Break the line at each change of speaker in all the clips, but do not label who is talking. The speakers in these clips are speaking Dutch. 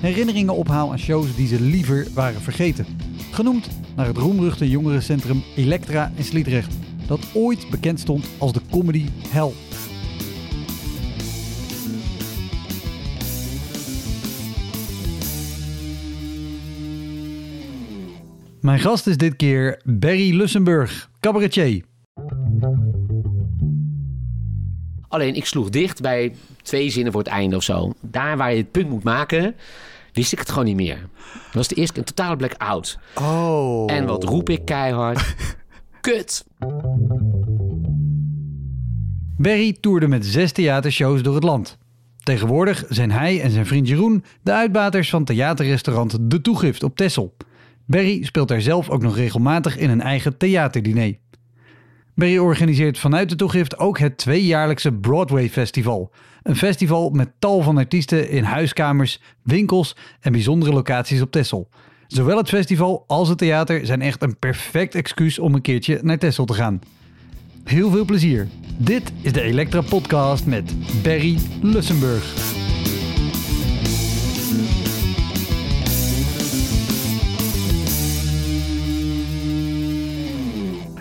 herinneringen ophaal aan shows die ze liever waren vergeten. Genoemd naar het roemruchte jongerencentrum Elektra in Sliedrecht, dat ooit bekend stond als de comedy hell. Mijn gast is dit keer Barry Lussenburg, cabaretier.
Alleen ik sloeg dicht bij twee zinnen voor het einde of zo. Daar waar je het punt moet maken, wist ik het gewoon niet meer. Dat was de eerste keer een totale blackout.
Oh.
En wat roep ik keihard? Kut!
Barry toerde met zes theatershows door het land. Tegenwoordig zijn hij en zijn vriend Jeroen de uitbaters van theaterrestaurant De Toegift op Texel. Barry speelt daar zelf ook nog regelmatig in een eigen theaterdiner. Barry organiseert vanuit de toegift ook het tweejaarlijkse Broadway Festival. Een festival met tal van artiesten in huiskamers, winkels en bijzondere locaties op Texel. Zowel het festival als het theater zijn echt een perfect excuus om een keertje naar Texel te gaan. Heel veel plezier. Dit is de Elektra Podcast met Barry Lussenburg.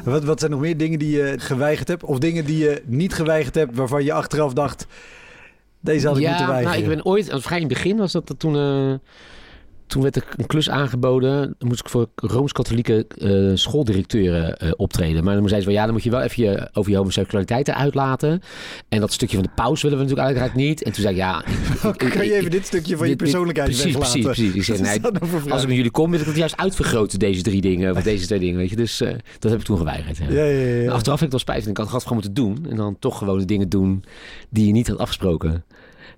Wat, wat zijn nog meer dingen die je geweigerd hebt? Of dingen die je niet geweigerd hebt waarvan je achteraf dacht... Deze had ik moeten
ja,
weigeren.
nou, ik ben ooit, vrij in het begin was dat, dat toen... toen werd er een klus aangeboden. Dan moest ik voor Rooms-Katholieke eh, schooldirecteuren eh, optreden. Maar dan zei ze van ja, dan moet je wel even je, over je homoseksualiteit uitlaten. En dat stukje van de paus willen we natuurlijk uiteraard niet. En toen zei ik ja. ik- ik-
kan je
ik-
even dit stukje van je
dit- dit-
persoonlijkheid
precies,
weglaten?
Precies, precies. Ik zei, nee, als ik met jullie kom, wil ik het juist uitvergroten, deze drie dingen. Of deze twee dingen, weet je. Dus eh, dat heb ik toen geweigerd. Ja.
Ja, ja.
En. Achteraf heb ik het wel spijt. want Ik had het gewoon moeten doen. En dan toch gewoon de dingen doen die je niet had afgesproken.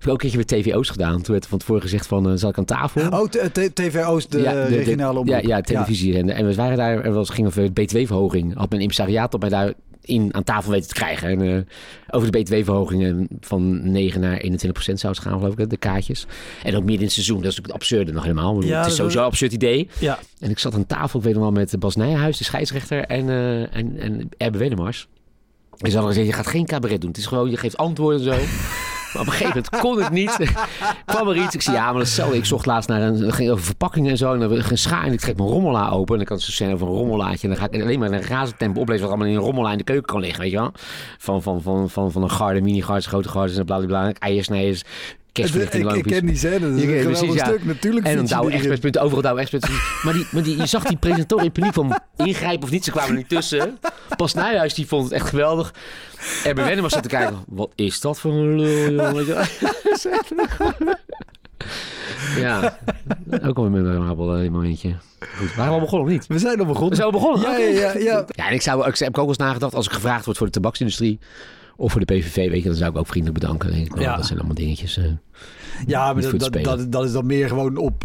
Ik heb ook een keertje met TVO's gedaan. Toen werd er van tevoren gezegd van, eh, zal ik aan tafel?
Oh, t- t- TV Oost, de,
Ja, de- de-
regionale omroep.
Ja, ja televisie. En, en we waren daar, er was, ging over BTW-verhoging. Had mijn impresariaat op mij daar in aan tafel weten te krijgen. En, eh, over de BTW-verhoging en van 9 naar 21 procent zou het gaan, geloof ik, de kaartjes. En ook midden in het seizoen. Dat is natuurlijk het absurde nog helemaal. Ik bedoel,
Ja,
het is sowieso een absurd idee.
Ja.
En ik zat aan tafel, ik weet nog wel, met Bas Nijhuis, de scheidsrechter, en, eh en, en Erbe Wennemars. En ze hadden gezegd, je gaat geen cabaret doen. Het is gewoon, je geeft antwoorden en zo. Maar op een gegeven moment kon het niet. kwam er iets. Ik zei, ja, maar dat is zo. Ik zocht laatst naar een... Ging over verpakkingen en zo. En dan ging schaar en ik trek mijn rommela open. En dan kan het zo zijn over een rommelaatje. En dan ga ik alleen maar in een razend tempo oplezen... wat allemaal in een rommela in de keuken kan liggen, weet je wel. Van, van, van, van, van een garde, mini-gardes, grote gardes en blablabla. Eiersnijers, kerstverlichting,
Ik, ken die scène, dat is een
precies, ja.
stuk. Natuurlijk
En dan douwe expertpunten, overal douwe expertpunten. Maar, die, maar die, je zag die presentatoren in paniek van ingrijpen of niet. Ze kwamen er niet tussen. Pas Nijhuis die vond het echt geweldig. Erben Wennemars zat te kijken. Wat is dat voor een lul, jongen? Ja, ook al een memorabel eh, momentje. Goed, waren we al begonnen of niet?
We zijn al
We
begonnen.
zijn al begonnen?
Ja, ja, ja, ja.
Ja, en ik, zou, ik heb ook wel eens nagedacht, als ik gevraagd word voor de tabaksindustrie of voor de PVV, weet je, dan zou ik ook vriendelijk bedanken. Denk ik, wel.
Ja.
Dat zijn allemaal dingetjes. eh.
Ja, maar dat, dat, is dan meer gewoon op,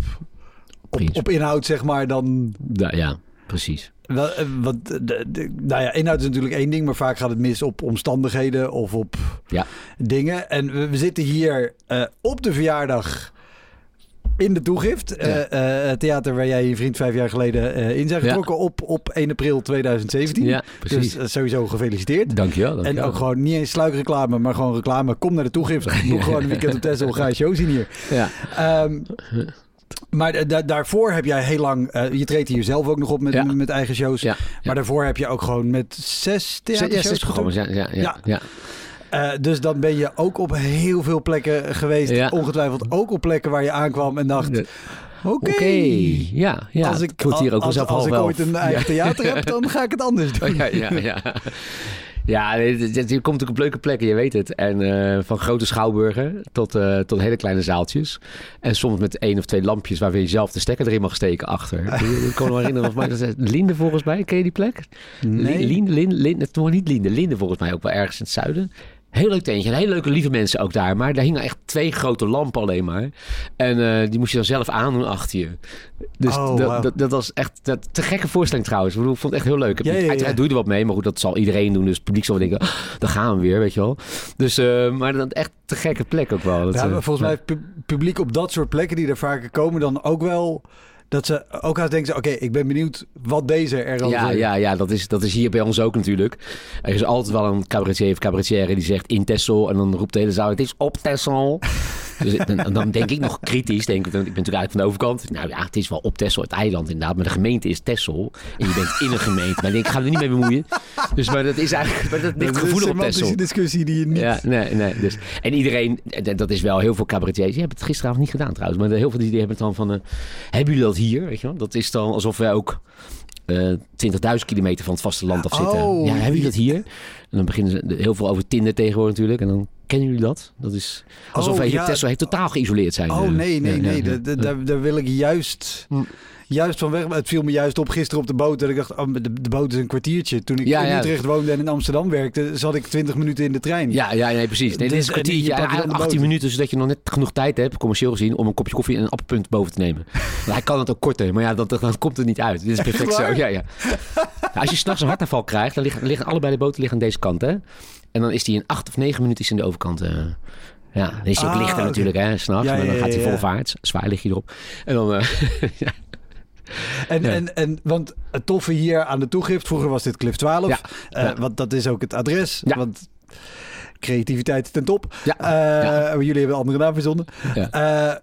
op, inhoud, zeg maar, dan...
Ja, ja, precies.
Wel, eh, Wat, de, de- nou ja, inhoud is natuurlijk één ding, maar vaak gaat het mis op omstandigheden of op
Ja.
dingen. En we, we zitten hier eh, op de verjaardag in de toegift. Eh, eh, het theater waar jij je vriend vijf jaar geleden eh, in zijn
Ja.
getrokken op, op 1 april 2017.
Ja, precies.
Dus eh, sowieso gefeliciteerd.
Dankjewel.
En
dankjewel.
ook gewoon niet eens sluikreclame, maar gewoon reclame. Kom naar de toegift. Doe gewoon een weekend op Texel. Ga je show zien hier.
Ja.
Ehm, maar da- da- daarvoor heb jij heel lang... eh, je treedt hier zelf ook nog op met,
Ja.
met eigen shows.
Ja.
Maar daarvoor heb je ook gewoon met zes
Ja,
theatershows
zes. Ja, ja, ja,
Ja.
Ja.
Eh, dus dan ben je ook op heel veel plekken geweest.
Ja.
Ongetwijfeld ook op plekken waar je aankwam en dacht...
Ja.
Oké.
Ja, ja.
als ik,
het hier ook
als, ik ooit een eigen
Ja.
theater heb, dan ga ik het anders doen.
Oh, ja, ja, ja. Ja, dit- je komt ook op leuke plekken, je weet het. En eh, van grote schouwburgen tot, eh, tot hele kleine zaaltjes. En soms met één of twee lampjes waar je zelf de stekker erin mag steken achter. Ik kan me herinneren, volgens mij, dat Linde volgens mij. Ken je die plek?
Nee.
Linde, Linde, Linde, het was niet Linde. Linde volgens mij ook wel ergens in het zuiden. Heel leuk tentje. En hele leuke lieve mensen ook daar. Maar daar hingen echt twee grote lampen alleen maar. En eh, die moest je dan zelf aandoen achter je. Dus
Oh,
dat,
wauw.
dat, dat was echt dat, te gekke voorstelling trouwens. Ik, bedoel, ik vond het echt heel leuk.
Ja, ja, ja.
Uiteraard doe je er wat mee. Maar goed, dat zal iedereen doen. Dus het publiek zal denken, "Ah, daar gaan we weer, weet je wel. Dus, eh, maar dan echt te gekke plek ook wel. Dat,
Ja,
eh,
volgens mij pu- publiek op dat soort plekken die er vaker komen dan ook wel... Dat ze ook aan denken, oké, ik ben benieuwd wat deze er al
Ja, ja, ja dat, is, dat is hier bij ons ook natuurlijk. Er is altijd wel een cabaretier of cabaretière die zegt in Texel. En dan roept de hele zaal, het is op Texel. Dus dan, dan denk ik nog kritisch. Denk, ik ben natuurlijk uit van de overkant. Nou ja, het is wel op Texel, het eiland inderdaad. Maar de gemeente is Texel. En je bent in een gemeente. Maar ik denk, ik ga er niet mee bemoeien. Dus maar dat is eigenlijk maar dat ligt
Dat is
gevoelig
een
op Texel.
semantische discussie die je niet...
Ja, nee, nee. Dus, en iedereen, en dat is wel heel veel cabaretiers. Die hebben het gisteravond niet gedaan trouwens. Maar heel veel die, hebben het dan van, eh, hebben jullie dat hier? Weet je wel? Dat is dan alsof wij ook eh 20.000 kilometer van het vasteland af zitten.
Oh,
ja, hebben jullie
je-
dat hier? En dan beginnen ze heel veel over Tinder tegenwoordig natuurlijk. En dan kennen jullie dat? Dat is alsof
Oh,
wij
ja.
Heel totaal geïsoleerd zijn.
Oh
Eh,
nee, nee, nee. Daar, daar wil ik juist,
Hm.
Juist van weg. Het viel me juist op gisteren op de boot. Dat ik dacht, oh, de, de boot is een kwartiertje. Toen ik
Ja,
in
ja.
Utrecht woonde en in Amsterdam werkte, zat ik 20 minuten in de trein.
Ja, ja, nee, precies. Nee, dit is
Dus,
een
en je
kwartiertje,
de
18
boter.
minuten, zodat je nog net genoeg tijd hebt, commercieel gezien, om een kopje koffie en een appelpunt boven te nemen. Hij kan het ook korter, maar ja, dat, dan komt het niet uit. Dit is perfect zo. Ja, ja. Nou, als je s'nachts een hartaanval krijgt, dan liggen, liggen allebei de boten liggen aan deze kant, hè? En dan is die in acht of negen minuten is hij aan de overkant. eh. ja, dan is hij ook
Ah,
lichter natuurlijk, hè, s'nachts.
Ja,
maar dan
ja,
gaat hij
ja, ja.
vaart. Zwaar lig je erop. En dan, eh, ja.
En, en, en, want het toffe hier aan de toegift, vroeger was dit Cliff 12.
Ja,
Eh,
ja.
Want dat is ook het adres.
Ja.
Want creativiteit ten top.
Ja,
Eh. Jullie hebben een andere naam verzonnen.
Ja.
Eh,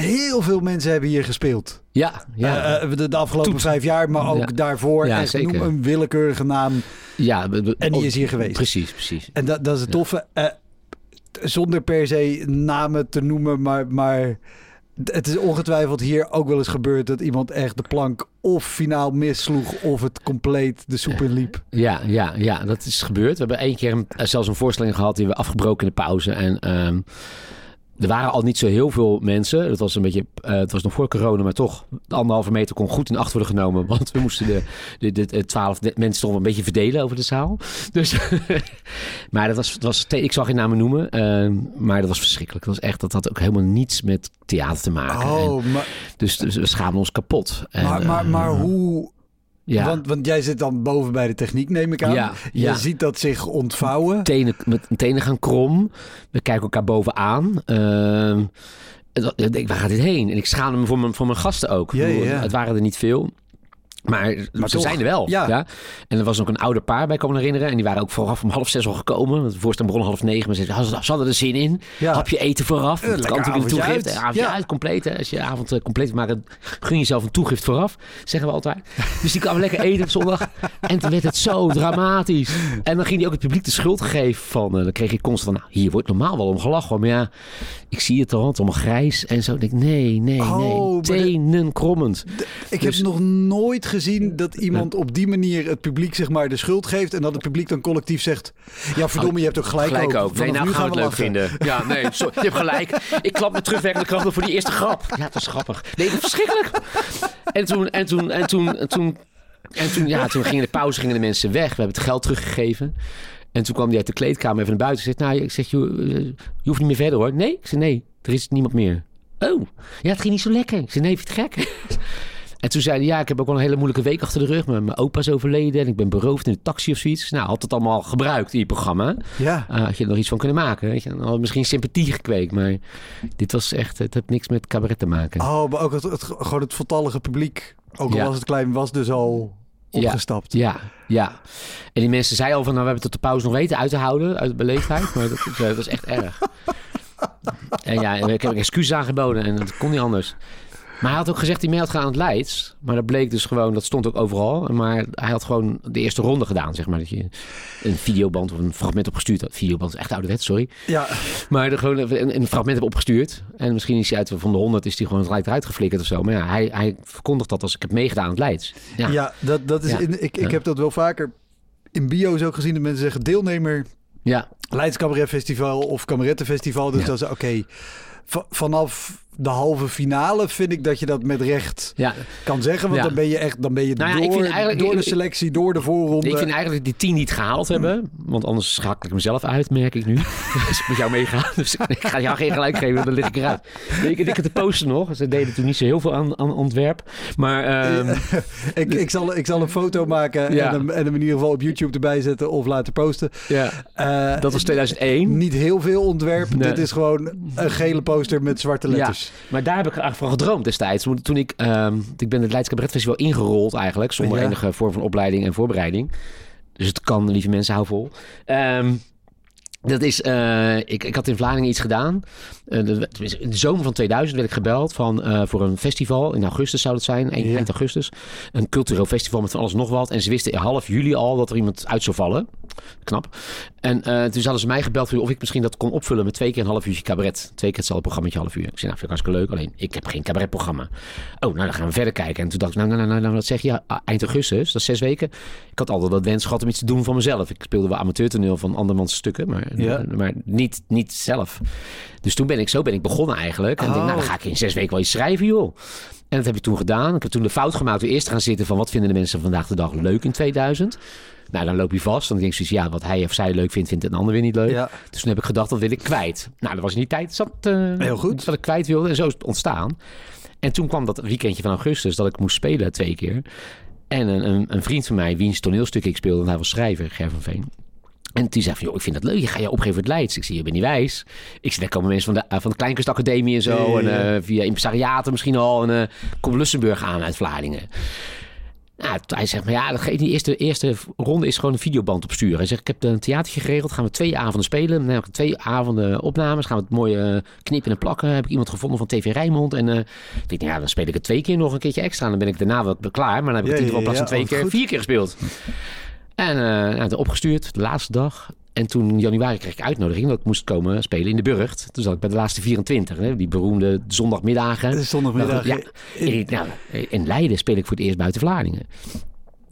heel veel mensen hebben hier gespeeld.
ja, ja.
De, de afgelopen
Toet.
vijf jaar, maar ook
Ja.
daarvoor.
Ja,
en
zeker.
noem een willekeurige naam.
ja
en die
oh,
is hier geweest.
Precies, precies.
En dat, dat is het toffe. Zonder per se namen te noemen, maar, maar het is ongetwijfeld hier ook wel eens gebeurd dat iemand echt de plank of finaal missloeg of het compleet de soep in liep.
Ja, ja, ja, dat is gebeurd. We hebben één keer zelfs een voorstelling gehad die we afgebroken in de pauze. En ehm, er waren al niet zo heel veel mensen. Dat was een beetje, eh, het was nog voor corona, maar toch, de anderhalve meter kon goed in acht worden genomen. Want we moesten de, de, de, de twaalf mensen toch een beetje verdelen over de zaal. Dus, maar dat was, dat was, ik zal geen namen noemen, ehm, maar dat was verschrikkelijk. Dat was echt, dat had ook helemaal niets met theater te maken. En
Oh, maar,
dus, dus we schaamden ons kapot. En,
maar, maar, maar
eh,
hoe...
Ja.
Want, want jij zit dan boven bij de techniek, neem ik aan.
Ja,
Je
ja.
ziet dat zich ontvouwen.
tenen, met tenen gaan krom. We kijken elkaar bovenaan. En dat- ik denk, waar gaat dit heen? En ik schaamde me voor mijn, voor mijn gasten ook. Bedoel. Het waren er niet veel. Maar,
Maar
ze
toch,
zijn er wel.
ja.
Ja. En er was ook een ouder paar bij, ik me herinneren. En die waren ook vooraf om half zes al gekomen. Want de voorstelling begon om half negen. Maar ze, hadden er zin in.
Ja.
Hapje eten vooraf.
Ja,
dat
lekker
kan natuurlijk een toegift.
uit.
Avondje
Ja.
uit, compleet. Hè. Als je avond eh, compleet maakt, gun jezelf een toegift vooraf. Zeggen we altijd. Dus die kwamen lekker eten op zondag. En toen werd het zo dramatisch. En dan ging hij ook het publiek de schuld geven van... eh, dan kreeg je constant van, nou, hier wordt normaal wel om gelachen. Maar ja, ik zie het al, het allemaal grijs en zo. Ik denk, nee, nee,
Oh,
nee. Tenen krommend.
Ik
Dus-
heb nog nooit gezien dat iemand op die manier het publiek zeg maar de schuld geeft en dat het publiek dan collectief zegt: ja verdomme, je hebt ook gelijk,
Gelijk ook. Nee, nou
nu
gaan we het leuk
lachen."
vinden. Ja, nee, sorry, je hebt gelijk. Ik klap met terugwerkende kracht voor die eerste grap. Ja, het was grappig. Nee, dat verschrikkelijk. En toen, en toen, en toen, en toen, en toen, ja, toen gingen de pauze, gingen de mensen weg. We hebben het geld teruggegeven. En toen kwam hij uit de kleedkamer even naar buiten. Ik zeg, nou, ik zeg, je, eh, je hoeft niet meer verder hoor. Nee? Ik zeg, nee, er is niemand meer. Oh, ja, het ging niet zo lekker. Ik zeg, nee, vind het gek? En toen zei hij, ja, ik heb ook wel een hele moeilijke week achter de rug. Mijn opa is overleden en ik ben beroofd in de taxi of zoiets. Nou, had het allemaal gebruikt in je programma.
Ja,
Ah, had je er nog iets van kunnen maken. Weet je? Dan had misschien sympathie gekweekt. Maar dit was echt, het heeft niks met cabaret te maken.
oh, maar ook het, het, gewoon het voltallige publiek, ook al
Ja.
was het klein, was dus al
Ja.
opgestapt.
Ja, ja. En die mensen zeiden al van, nou, we hebben tot de pauze nog weten uit te houden. Uit beleefdheid. Maar dat, dat was echt erg. En ja, ik heb excuses aangeboden en dat kon niet anders. Maar hij had ook gezegd mee had gaan aan het Leids. Maar dat bleek dus gewoon, dat stond ook overal. Maar hij had gewoon de eerste ronde gedaan, zeg maar. Dat je een videoband of een fragment opgestuurd had. Videoband is echt ouderwet, sorry.
Ja,
Maar er gewoon een, een fragment heb opgestuurd. En misschien is hij uit van de 100 is hij gewoon gelijk eruit geflikkerd of zo. Maar ja, hij, hij verkondigt dat als ik heb meegedaan aan het Leids. Ja,
ja. dat, dat is
Ja.
In, ik, ik
Ja.
heb dat wel vaker in bio's ook gezien. Dat mensen zeggen deelnemer
ja.
Leids Cabaret Festival of Kamerettenfestival. Dus
Ja.
dat is oké. Va- vanaf de halve finale vind ik dat je dat met recht
ja.
kan zeggen. Want
Ja.
dan ben je echt dan ben je
Nou ja, ik
door,
vind eigenlijk-
door de
ik-
selectie, door de voorronde.
Ik vind eigenlijk die tien niet gehaald hebben. Want anders schakel ik mezelf uit, merk ik nu. Als ik met jou meega. Dus ik ga jou geen gelijk geven, dan lig ik eruit. Ik, ik had de poster nog. Ze deden toen niet zo heel veel aan, aan ontwerp. Maar ehm,
ik, ik, zal, ik zal een foto maken
Ja.
en, hem, en hem in ieder geval op YouTube erbij zetten of laten posten.
ja,
Eh,
dat was 2001.
Niet heel veel ontwerp.
Nee.
Dit is gewoon een gele poster met zwarte letters.
Maar daar heb ik eigenlijk van gedroomd destijds. Toen- ik, ehm, ik ben het Leids Cabaret Festival ingerold eigenlijk. Zonder
Ja.
enige vorm van opleiding en voorbereiding. Dus het kan, lieve mensen, hou vol. Ehm, dat is, eh, ik, ik had in Vlaanderen iets gedaan. Eh, de- in de zomer van 2000 werd ik gebeld van, eh, voor een festival. In augustus zou het zijn, eind,
Ja.
eind augustus. Een cultureel festival met van alles nog wat. En ze wisten in half juli al dat er iemand uit zou vallen. Knap. En eh, toen hadden ze mij gebeld of ik misschien dat kon opvullen met twee keer een half uurtje cabaret. Twee keer hetzelfde programmaatje half uur. Ik zei, nou vind ik hartstikke leuk. Alleen, ik heb geen cabaretprogramma. Oh, nou dan gaan we verder kijken. En toen dacht ik, nou, nou, nou, nou wat zeg je? Ah, Eind augustus, dat is zes weken. Ik had altijd dat wens gehad om iets te doen van mezelf. Ik speelde wel amateurtoneel van andermans stukken, maar,
Ja.
maar niet, niet zelf. Dus toen ben ik, zo ben ik begonnen eigenlijk. En ik denk, nou dan ga ik in zes weken wel iets schrijven, joh. En dat heb ik toen gedaan. Ik heb toen de fout gemaakt door eerst te gaan zitten van wat vinden de mensen vandaag de dag leuk in 2000. Nou, dan loop je vast. Dan denk je zoiets, ja, wat hij of zij leuk vindt, vindt een ander weer niet leuk.
Ja.
Dus toen heb ik gedacht, dat wil ik kwijt. Nou, dat was in die tijd zat, eh,
Heel goed.
wat ik kwijt wilde. En zo is het ontstaan. En toen kwam dat weekendje van augustus dat ik moest spelen twee keer. En een, een, een vriend van mij, wiens toneelstuk ik speelde, en hij was schrijver, Ger van Veen. En die zei van, joh, ik vind dat leuk. Je ga je opgeven voor het Leids. Ik zie, je bent niet wijs. Ik zie, daar komen mensen van de, eh, van de Kleinkunstacademie en zo.
Ja, ja, ja.
En eh, via impresariaten misschien al. En eh komt Lussenburg aan uit Vlaardingen. Nou, hij zegt, maar ja, dat geeft niet. De eerste, eerste ronde is gewoon een videoband opsturen. Hij zegt, ik heb een theatertje geregeld. Gaan we twee avonden spelen. Dan heb ik twee avonden opnames. Gaan we het mooi eh, knippen en plakken. Heb ik iemand gevonden van TV Rijnmond. En eh, ik denk, nou ja, dan speel ik het twee keer nog een keertje extra. En dan ben ik daarna wel klaar. Maar dan heb ik het in ieder geval plaats van twee
oh,
keer,
goed.
vier keer gespeeld. En het opgestuurd, de laatste dag. En toen in januari kreeg ik uitnodiging dat ik moest komen spelen in de Burgt. Toen zat ik bij de laatste 24, hè, die beroemde zondagmiddagen.
Is zondagmiddag.
Ja, in, nou, in Leiden speel ik voor het eerst buiten Vlaardingen.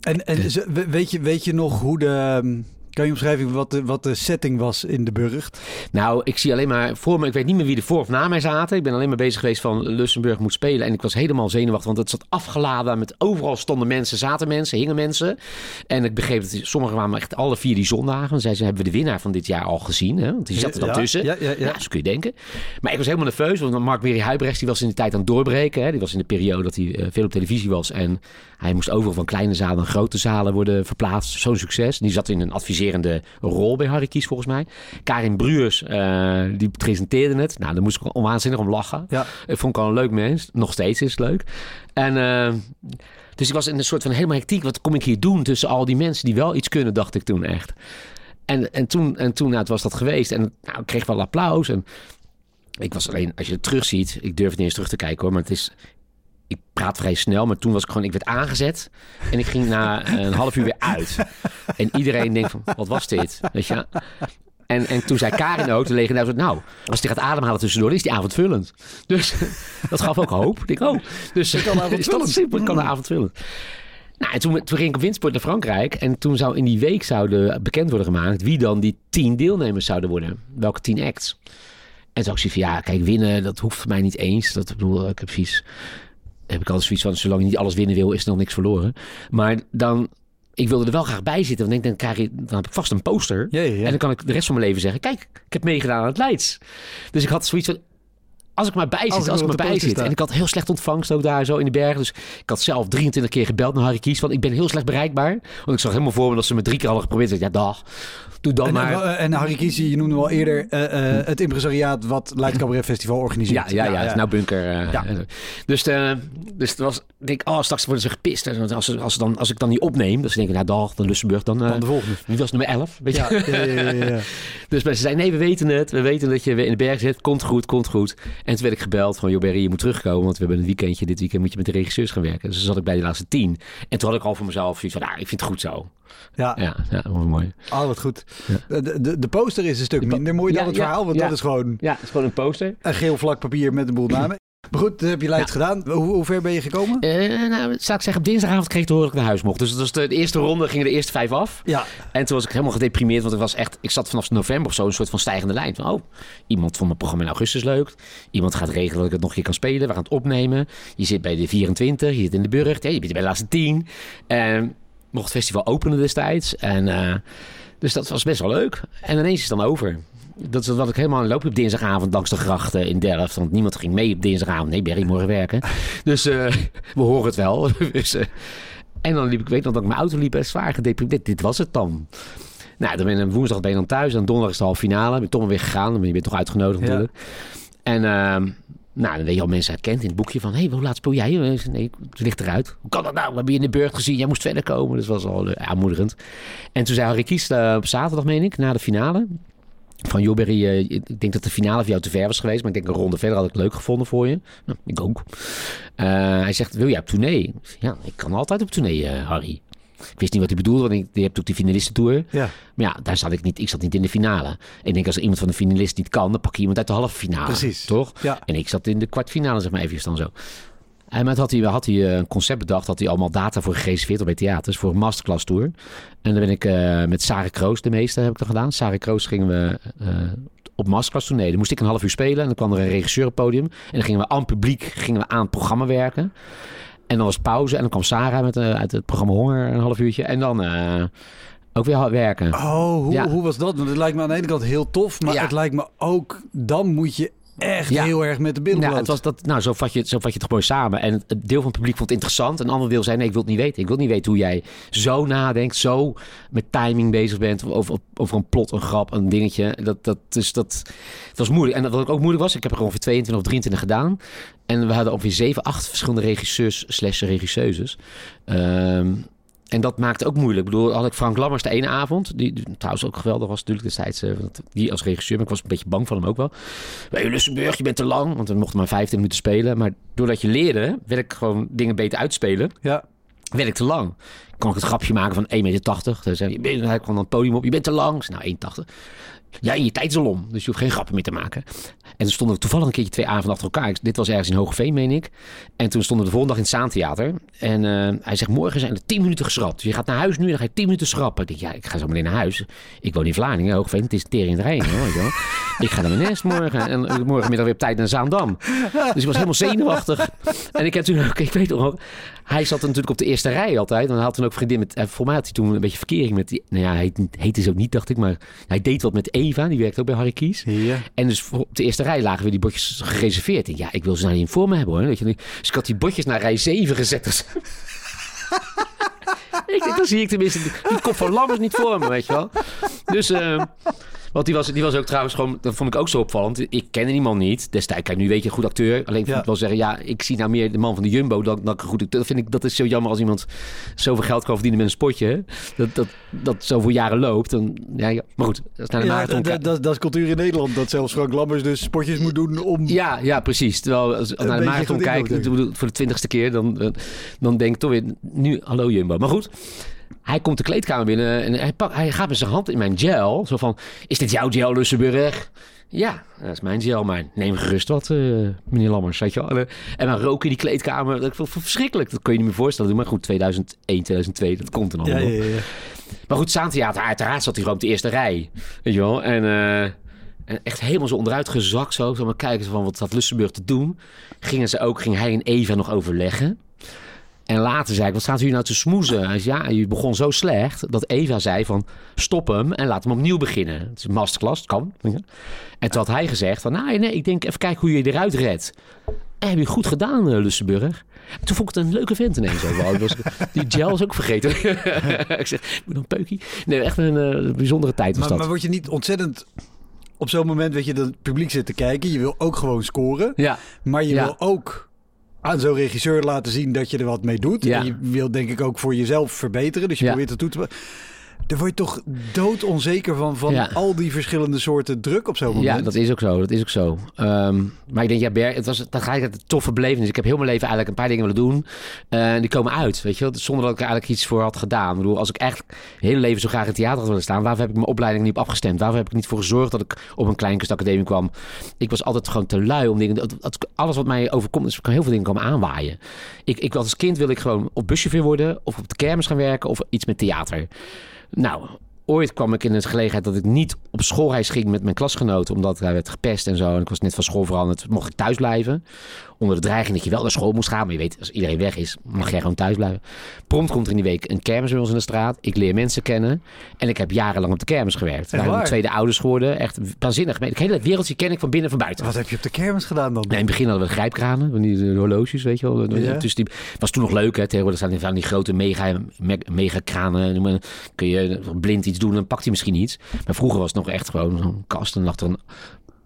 En, en we- weet, je, weet je nog hoe de... Kan je omschrijven wat de, wat de setting was in de Burgt?
Nou, ik zie alleen maar voor me, ik weet niet meer wie er voor of na mij zaten. Ik ben alleen maar bezig geweest van Lussenburg moet spelen. En ik was helemaal zenuwachtig, want het zat afgeladen met overal stonden mensen, zaten mensen, hingen mensen. En ik begreep dat sommigen waren echt alle vier die zondagen. Dan zei ze, hebben we de winnaar van dit jaar al gezien? Hè? Want die zat er dan
Ja,
tussen.
ja, ja, ja.
Nou, zo kun je denken. Maar ik was helemaal nerveus, want Mark Wery Huibrechts die was in die tijd aan het doorbreken. Hè? Die was in de periode dat hij eh, veel op televisie was. En hij moest overal van kleine zalen naar grote zalen worden verplaatst. Zo'n succes. Die zat in een rol bij Harry Kies volgens mij. Karin Bruurs, eh, die presenteerde het. Nou, daar moest ik onwaanzinnig om lachen.
Ja.
Ik vond ik al een leuk mens. Nog steeds is het leuk. En... eh, dus ik was in een soort van helemaal hectiek. Wat kom ik hier doen tussen al die mensen die wel iets kunnen, dacht ik toen echt. En, en toen, en toen nou, het was dat geweest. En nou, ik kreeg wel applaus. En ik was alleen, als je het terugziet, ik durf het niet eens terug te kijken hoor, maar het is. Ik praat vrij snel, maar toen was ik gewoon, ik werd aangezet en ik ging na een half uur weer uit. En iedereen denkt van, wat was dit? Weet je? En, en toen zei Karin ook, de legendarische, nou, als hij gaat ademhalen tussendoor, is die avondvullend. Dus dat gaf ook hoop. Ik denk, oh, dus is dat simpel, ik kan avondvullend. Nou, en toen, toen ging ik op windsport naar Frankrijk. En toen zou in die week zouden bekend worden gemaakt wie dan die tien deelnemers zouden worden. Welke tien acts. En toen had ik van, ja, kijk, winnen, dat hoeft voor mij niet eens. Dat bedoel, ik heb vies. Heb ik altijd zoiets van, zolang je niet alles winnen wil, is er nog niks verloren. Maar dan, ik wilde er wel graag bij zitten. Want ik denk, dan, krijg je, dan heb ik vast een poster.
Ja, ja, ja.
En dan kan ik de rest van mijn leven zeggen, kijk, ik heb meegedaan aan het Leids. Dus ik had zoiets van, als ik maar bij zit,
Als
als,
ik
ik maar bij zit. En ik had heel slecht ontvangst ook daar zo in de bergen. Dus ik had zelf 23 keer gebeld naar Harry Kies. Want ik ben heel slecht bereikbaar. Want ik zag helemaal voor me dat ze me drie keer hadden geprobeerd. Ik dacht, ja, dag. Doe dan
En,
maar.
en Harry Kiesie, je noemde al eerder eh, eh, het impresariaat wat Cabaret Festival
Ja,
organiseert.
ja, ja, het is nou bunker. eh,
Ja.
Dus, dus het was, ik denk, oh, straks worden ze gepist. En Als, ze- als, ze dan, als ik dan niet opneem, dan ze denken, nou, dag, dan Lussenburg, dan,
Dan de volgende.
wie was nummer 11? Weet je?
Ja, ja, ja, ja, ja.
Dus maar ze zei, nee, we weten het. We weten dat je weer in de berg zit. Komt goed, komt goed. En toen werd ik gebeld van, joh Berry, je moet terugkomen, want we hebben een weekendje. Dit weekend moet je met de regisseurs gaan werken. Dus zat ik bij de laatste tien. En toen had ik al voor mezelf zoiets van, nou, ik vind het goed zo.
Ja,
Ja, ja mooi.
oh, wat goed. De, de, de poster is een stuk minder mooi dan
Ja,
het verhaal, want dat is gewoon
Ja, het is gewoon een poster.
een geel vlak papier met een boel namen. Maar goed, dat heb je lijst gedaan. Hoe, hoe ver ben je gekomen?
Eh, nou, zou ik zeggen, op dinsdagavond kreeg ik te horen dat ik naar huis mocht. Dus dat was de, de eerste ronde, gingen de eerste vijf af.
Ja,
En toen was ik helemaal gedeprimeerd, want ik was echt, ik zat vanaf november of zo een soort van stijgende lijn. Van, oh, iemand vond mijn programma in augustus leuk. Iemand gaat regelen dat ik het nog een keer kan spelen. We gaan het opnemen. Je zit bij de 24, je zit in de. Ja, je bent bij de laatste 10. En mocht het festival openen destijds. En, eh, dus dat was best wel leuk. En ineens is het dan over. Dat is wat ik helemaal loop op dinsdagavond langs de grachten in Delft. Want niemand ging mee op dinsdagavond. Nee, Berry, morgen werken. Dus eh, we horen het wel. dus, eh, en dan liep ik, weet nog dat ik mijn auto liep en zwaar gedeprimeerd. Dit, dit was het dan. Nou, dan ben ik, woensdag ben je dan thuis. En donderdag is de halve finale. Ben toch maar weer gegaan. Want je bent toch uitgenodigd
Ja.
natuurlijk. En ehm, nou, dan weet je al mensen herkend in het boekje van... Hé, hey, hoe laat speel jij? Nee, het ligt eruit. Hoe kan dat nou? We hebben je in de beurt gezien. Jij moest verder komen. Dus dat was al eh, aanmoedigend. En toen zei Harry Kies eh, op zaterdag, meen ik, na de finale... Van joh, Berry, eh, ik denk dat de finale voor jou te ver was geweest. Maar ik denk een ronde verder had ik leuk gevonden voor je. Nou, ik ook. Eh, hij zegt, wil jij op tournee? Ja, ik kan altijd op tournee, eh, Harry. Ik wist niet wat hij bedoelde, want ik, je hebt ook die finalistentour.
ja.
Maar ja, daar zat ik niet. Ik zat niet in de finale. En ik denk als er iemand van de finalist niet kan, dan pak je iemand uit de halve finale.
Precies.
Toch?
Ja.
En ik zat in de kwartfinale, zeg maar even dan zo. En met had hij, had hij eh, een concept bedacht, had hij allemaal data voor gereserveerd op bij theaters voor een masterclass tour. En dan ben ik eh, met Sarah Kroos, de meeste heb ik dan gedaan. Sarah Kroos gingen we eh, op masterclass tournee. Dan moest ik een half uur spelen en dan kwam er een regisseur op het podium. En dan gingen we aan het publiek gingen we aan het programma werken. En dan was pauze en dan kwam Sarah met, uit het programma Honger een half uurtje. En dan ook weer werken.
Oh, hoe,
Ja.
hoe was dat? Want het lijkt me aan de ene kant heel tof, maar
Ja.
het lijkt me ook, dan moet je echt
Ja.
heel erg met de billen
Ja,
bloot.
het was dat, nou, zo vat, je, het- zo vat je het gewoon samen. En het deel van het publiek vond het interessant. En een ander deel zei, nee, ik wil het niet weten. Ik wil niet weten hoe jij zo nadenkt, zo met timing bezig bent. Over, over een plot, een grap, een dingetje. Dat, dat, dus dat, was moeilijk. En wat ook moeilijk was, ik heb er ongeveer 22 of 23 gedaan. En we hadden ongeveer 7, 8 verschillende regisseurs slash regisseuses. Ehm, en dat maakte ook moeilijk. Ik bedoel, had ik Frank Lammers de ene avond, die, trouwens ook geweldig was natuurlijk destijds, eh, want die als regisseur, maar ik was een beetje bang van hem ook wel. Bij Lussenburg, je bent te lang, want we mochten maar 15 minuten spelen. Maar doordat je leerde, werd ik gewoon dingen beter uitspelen,
Ja,
werd ik te lang. Kon ik het grapje maken van 1,80 meter. Dus hij hij kwam dan het podium op, je bent te lang. Nou, 1,80. Ja, in je tijd dus je hoeft geen grappen meer te maken. En toen stonden we toevallig een keertje twee avonden achter elkaar. Dit was ergens in Hogeveen, meen ik. En toen stonden we de volgende dag in het Zaantheater. En eh, hij zegt, morgen zijn er 10 minuten geschrapt. Dus je gaat naar huis nu en dan ga je 10 minuten schrappen. Ik denk, ja, ik ga zo meteen naar huis. Ik woon in Vlaardingen, Hogeveen. Het is tering in wel. Ik ga naar mijn nest morgen. En eh, morgenmiddag weer op tijd naar Zaandam. Dus ik was helemaal zenuwachtig. En ik heb toen ook, ik weet nog hij zat natuurlijk op de eerste rij altijd. En hij had toen ook vriendin met, eh, voor mij had hij toen een beetje verkering met die, nou ja, hij heet, heette ze ook niet, dacht ik. Maar hij deed wat met Eva, die werkte ook bij Harry Kies.
ja.
En dus op de eerste rij lagen weer die bordjes gereserveerd. Ik, ja, ik wil ze nou niet voor me hebben hoor. Weet je. Dus ik had die bordjes naar rij 7 gezet. Dus... ik dan zie ik tenminste die, die kop van Lammers niet voor me, weet je wel. Dus, eh, want die was, die was ook trouwens gewoon, dat vond ik ook zo opvallend. Ik kende die man niet destijds. Kijk, nu weet je een goed acteur. Alleen ik
Ja.
moet wel zeggen, ja, ik zie nou meer de man van de Jumbo dan, dan goed acteur. Dat vind ik, dat is zo jammer als iemand zoveel geld kan verdienen met een spotje. Dat, dat, dat zoveel jaren loopt. Dan, ja, ja. Maar goed, dat is naar de
Ja,
marathon.
dat, dat, dat is cultuur in Nederland. Dat zelfs Frank Lammers dus spotjes moet doen om...
Ja, ja, precies. Terwijl als ik naar de marathon
goed
kijk,
inkomen.
ik bedoel, voor de twintigste keer, dan, eh, dan denk ik toch weer, nu, hallo Jumbo. Maar goed, hij komt de kleedkamer binnen en hij, pak, hij gaat met zijn hand in mijn gel. Zo van, is dit jouw gel, Lussenburg? Ja, dat is mijn gel, maar neem gerust wat, eh, meneer Lammers, weet je wel. En, eh, en dan roken in die kleedkamer, dat vond ik verschrikkelijk. Dat kun je niet meer voorstellen. Maar goed, 2001, 2002, dat komt er
Ja,
allemaal.
ja, ja.
Maar goed, Zaantheater, uiteraard zat hij gewoon op de eerste rij. Weet je wel? En, eh, en echt helemaal zo onderuit gezakt zo. Zo maar kijken van wat had Lussenburg te doen. Gingen ze ook, ging hij en Eva nog overleggen. En later zei ik, wat staat u nou te smoezen? Hij zei, ja, je begon zo slecht dat Eva zei van, stop hem en laat hem opnieuw beginnen. Het is een masterclass, het kan. En toen had hij gezegd van, nou nee, ik denk even kijken hoe je je eruit redt. En heb je goed gedaan, eh, Lussenburg. En toen vond ik het een leuke vent ineens ook wel. Was, die gel is ook vergeten. ik zeg, ik moet nog een peukje. Nee, echt een eh, bijzondere tijd was
Maar,
dat.
maar word je niet ontzettend... Op zo'n moment weet je dat het publiek zit te kijken. Je wil ook gewoon scoren.
ja,
Maar je
Ja.
wil ook aan zo'n regisseur laten zien dat je er wat mee doet.
Ja.
En je wil denk ik ook voor jezelf verbeteren. Dus je probeert het toe te... Daar word je toch doodonzeker van, van
Ja.
al die verschillende soorten druk op zo'n moment.
Ja, dat is ook zo. Dat is ook zo. Ehm, maar ik denk, ja, Ber, het was dat ga ik het een toffe belevenis. Ik heb heel mijn leven eigenlijk een paar dingen willen doen. Eh, en die komen uit, weet je wel. Zonder dat ik er eigenlijk iets voor had gedaan. Ik bedoel, als ik echt mijn hele leven zo graag in het theater had willen staan... waarvoor heb ik mijn opleiding niet op afgestemd? Waarvoor heb ik niet voor gezorgd dat ik op een kleinkunstacademie kwam? Ik was altijd gewoon te lui om dingen... Alles wat mij overkomt, dus ik kan heel veel dingen komen aanwaaien. Ik, ik, als kind wilde ik gewoon op buschauffeur worden... of op de kermis gaan werken of iets met theater. Nou, ooit kwam ik in de gelegenheid dat ik niet op schoolreis ging met mijn klasgenoten, omdat hij werd gepest en zo. En ik was net van school veranderd, mocht ik thuis blijven. Onder de dreiging dat je wel naar school moest gaan. Maar je weet, als iedereen weg is, mag jij gewoon thuis blijven. Prompt komt er in die week een kermis bij ons in de straat. Ik leer mensen kennen. En ik heb jarenlang op de kermis gewerkt. We
Echt
mijn
waar?
tweede ouders geworden. Echt waanzinnig. Het hele wereldje ken ik van binnen en van buiten.
Wat heb je op de kermis gedaan dan?
Nee, in het begin hadden we grijpkranen, van die eh, horloges, weet je wel.
Ja.
Dus die was toen nog leuk, hè. Tegenwoordig staan die, van die grote mega, me- mega kranen. Maar, Kun je blind iets doen, dan pakt hij misschien iets. Maar vroeger was het nog echt gewoon zo'n kast. En lag er een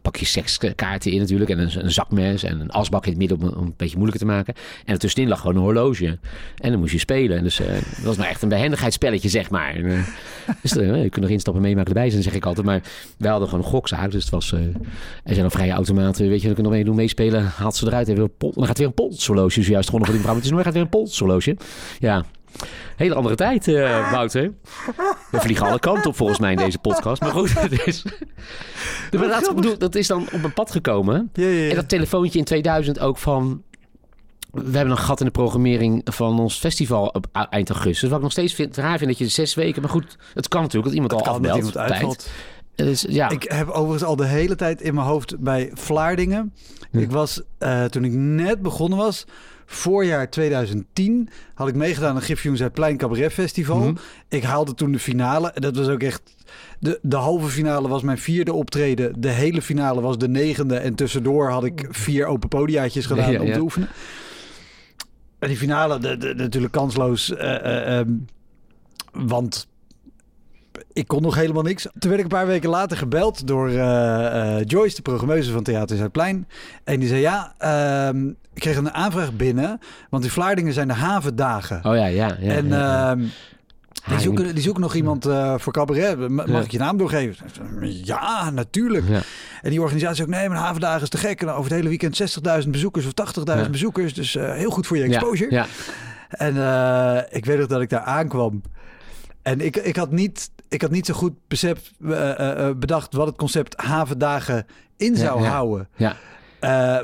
pakje sekskaarten in natuurlijk. En een, een zakmes en een asbak in het midden om, het een beetje moeilijker te maken. En ertussenin lag gewoon een horloge. En dan moest je spelen. En dus eh, dat was nou echt een behendigheidsspelletje, zeg maar. En, eh, dus eh, je kunt nog instappen, meemaken erbij zijn, zeg ik altijd. Maar wij hadden gewoon een gokzaak. Dus het was... er zijn al vrije automaten. Weet je, dan kun je nog mee doen, meespelen. Haalt ze eruit. Even een pol, dan gaat weer een polshorloge zojuist gewonnen van die vrouw. Het is nog gaat weer een polshorloge. Ja. Hele andere tijd, eh Wouter. We vliegen alle kanten op volgens mij in deze podcast. Maar goed, het is... Maar dat, bedoel, dat is dan op mijn pad gekomen.
Ja, ja, ja.
En dat telefoontje in 2000 ook van... We hebben een gat in de programmering van ons festival op eind augustus. Wat ik nog steeds vind, raar vind dat je zes weken... Maar goed, het kan natuurlijk dat iemand
Het
al afbelt.
iemand
tijd. ja.
Ik heb overigens al de hele tijd in mijn hoofd bij Vlaardingen. Ik was, eh, toen ik net begonnen was, voorjaar 2010, had ik meegedaan aan Gifjoen Zuidplein Cabaret Festival.
Mhm.
Ik haalde toen de finale. En dat was ook echt... De, de halve finale was mijn vierde optreden. De hele finale was de negende. En tussendoor had ik vier open podiaatjes gedaan
Ja,
om
ja.
te oefenen. En die finale, de, de- natuurlijk kansloos. eh, eh, ehm, want ik kon nog helemaal niks. Toen werd ik een paar weken later gebeld door eh, eh, Joyce, de programmeuse van Theater Zuidplein. En die zei, ja, ehm, ik kreeg een aanvraag binnen. Want in Vlaardingen zijn de havendagen.
Oh ja, ja. ja
en
ja.
ehm, die, zoeken, die zoeken nog iemand eh, voor cabaret. Ma- Mag
Ja.
ik je naam doorgeven? Ja, natuurlijk.
Ja.
En die organisatie ook, nee, maar havendagen is te gek. En over het hele weekend 60.000 bezoekers of 80.000
Ja.
bezoekers. Dus heel goed voor je exposure.
Ja,
En ik weet nog dat ik daar aankwam. En ik, ik, had, niet, ik had niet zo goed eh, bedacht wat het concept havendagen in zou
ja.
houden.
ja.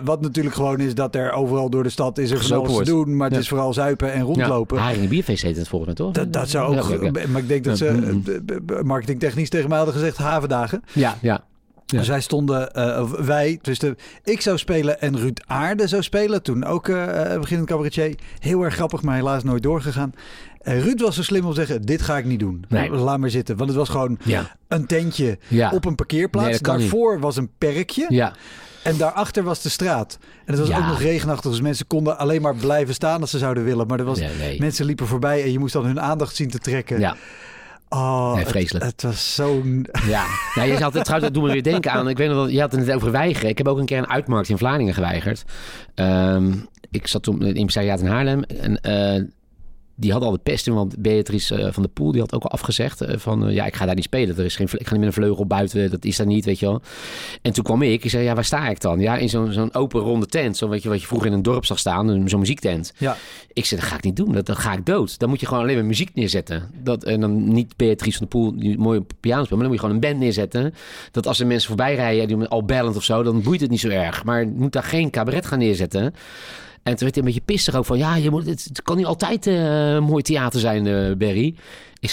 Wat natuurlijk gewoon is dat er overal door de stad is er van alles te doen. Maar het
Ja.
is vooral zuipen en rondlopen.
Ja, Haring en Bierfeest heet het volgens mij, toch?
Dat, dat zou ook...
Ja,
Maar ik denk dat ze eh,
mm.
b- marketingtechnisch tegen mij hadden gezegd havendagen.
Ja, ja. Ja.
Dus wij stonden, of wij, dus de, ik zou spelen en Ruud Aarde zou spelen. Toen ook eh, beginnend cabaretier. Heel erg grappig, maar helaas nooit doorgegaan. En Ruud was zo slim om te zeggen, dit ga ik niet doen.
Nee.
Laat maar zitten. Want het was gewoon
Ja.
een tentje
Ja.
op een parkeerplaats.
Nee, niet.
Daarvoor was een perkje.
Ja.
En daarachter was de straat. En het was
Ja.
ook nog regenachtig. Dus mensen konden alleen maar blijven staan als ze zouden willen. Maar er was,
Nee, nee.
mensen liepen voorbij en je moest dan hun aandacht zien te trekken.
Ja.
Oh,
Nee, vreselijk.
Het, was zo'n...
Ja, nou, je had het trouwens, dat doet me weer denken aan. Ik weet nog dat je had het net over weigeren. Ik heb ook een keer een uitmarkt in Vlaardingen geweigerd. Ehm, ik zat toen in het impresariaat in Haarlem. En eh, die had al de pest in, want Beatrice eh, van der Poel die had ook al afgezegd eh, van eh, ja, ik ga daar niet spelen. Er is geen, ik ga niet met een vleugel buiten, dat is daar niet, weet je wel. En toen kwam ik, ik zei ja, waar sta ik dan? Ja, in zo'n zo'n open ronde tent, zo weet je wat je vroeger in een dorp zag staan, zo'n muziektent.
Ja,
Ik zei, dat ga ik niet doen. Dat, dan ga ik dood. Dan moet je gewoon alleen maar muziek neerzetten. Dat, en dan niet Beatrice van der Poel, die mooie piano speelt. Maar dan moet je gewoon een band neerzetten. Dat als er mensen voorbij rijden, die al bellend of zo, dan boeit het niet zo erg. Maar je moet daar geen cabaret gaan neerzetten. En toen werd hij een beetje pissig ook van, ja, je moet, het, het kan niet altijd een mooi theater zijn, eh Barry.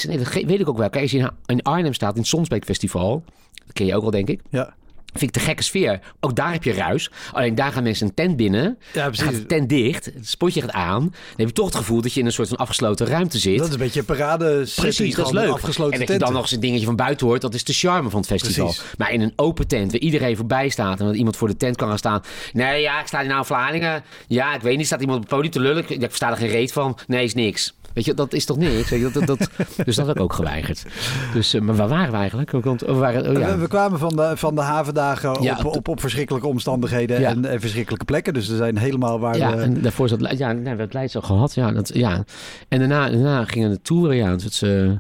Nee, dat weet ik ook wel. Kijk, als je in, Arnhem staat, in het Sonsbeek Festival, dat ken je ook al, denk ik.
ja.
Vind ik de gekke sfeer. Ook daar heb je ruis. Alleen daar gaan mensen een tent binnen.
Ja,
Dan gaat
precies.
de tent dicht, het spotje gaat aan. Dan heb je toch het gevoel dat je in een soort van afgesloten ruimte zit.
Dat is een beetje een parade
Precies, dat is leuk.
Afgesloten
en dat je dan nog eens een dingetje van buiten hoort, dat is de charme van het festival.
Precies.
Maar in een open tent, waar iedereen voorbij staat en dat iemand voor de tent kan gaan staan. Nee, ja, ik sta hier nou in Vlaardingen. Ja, ik weet niet, staat iemand op het podium te lullen? Ik, ik versta er geen reet van. Nee, is niks. Weet je, dat is toch niks? Weet je, dat, dat, dat, dus dat heb ik ook geweigerd. Dus, eh, maar waar waren we eigenlijk? Want, we waren, oh ja.
We, kwamen van de, van de havendagen
Ja,
op, op, op verschrikkelijke omstandigheden
Ja.
en, en verschrikkelijke plekken. Dus er zijn helemaal waar
Ja,
we...
en daarvoor zat ja, nee, we hebben het Leids al gehad. Ja, dat, ja. En daarna, daarna gingen de toeren. Ja, dus eh, ik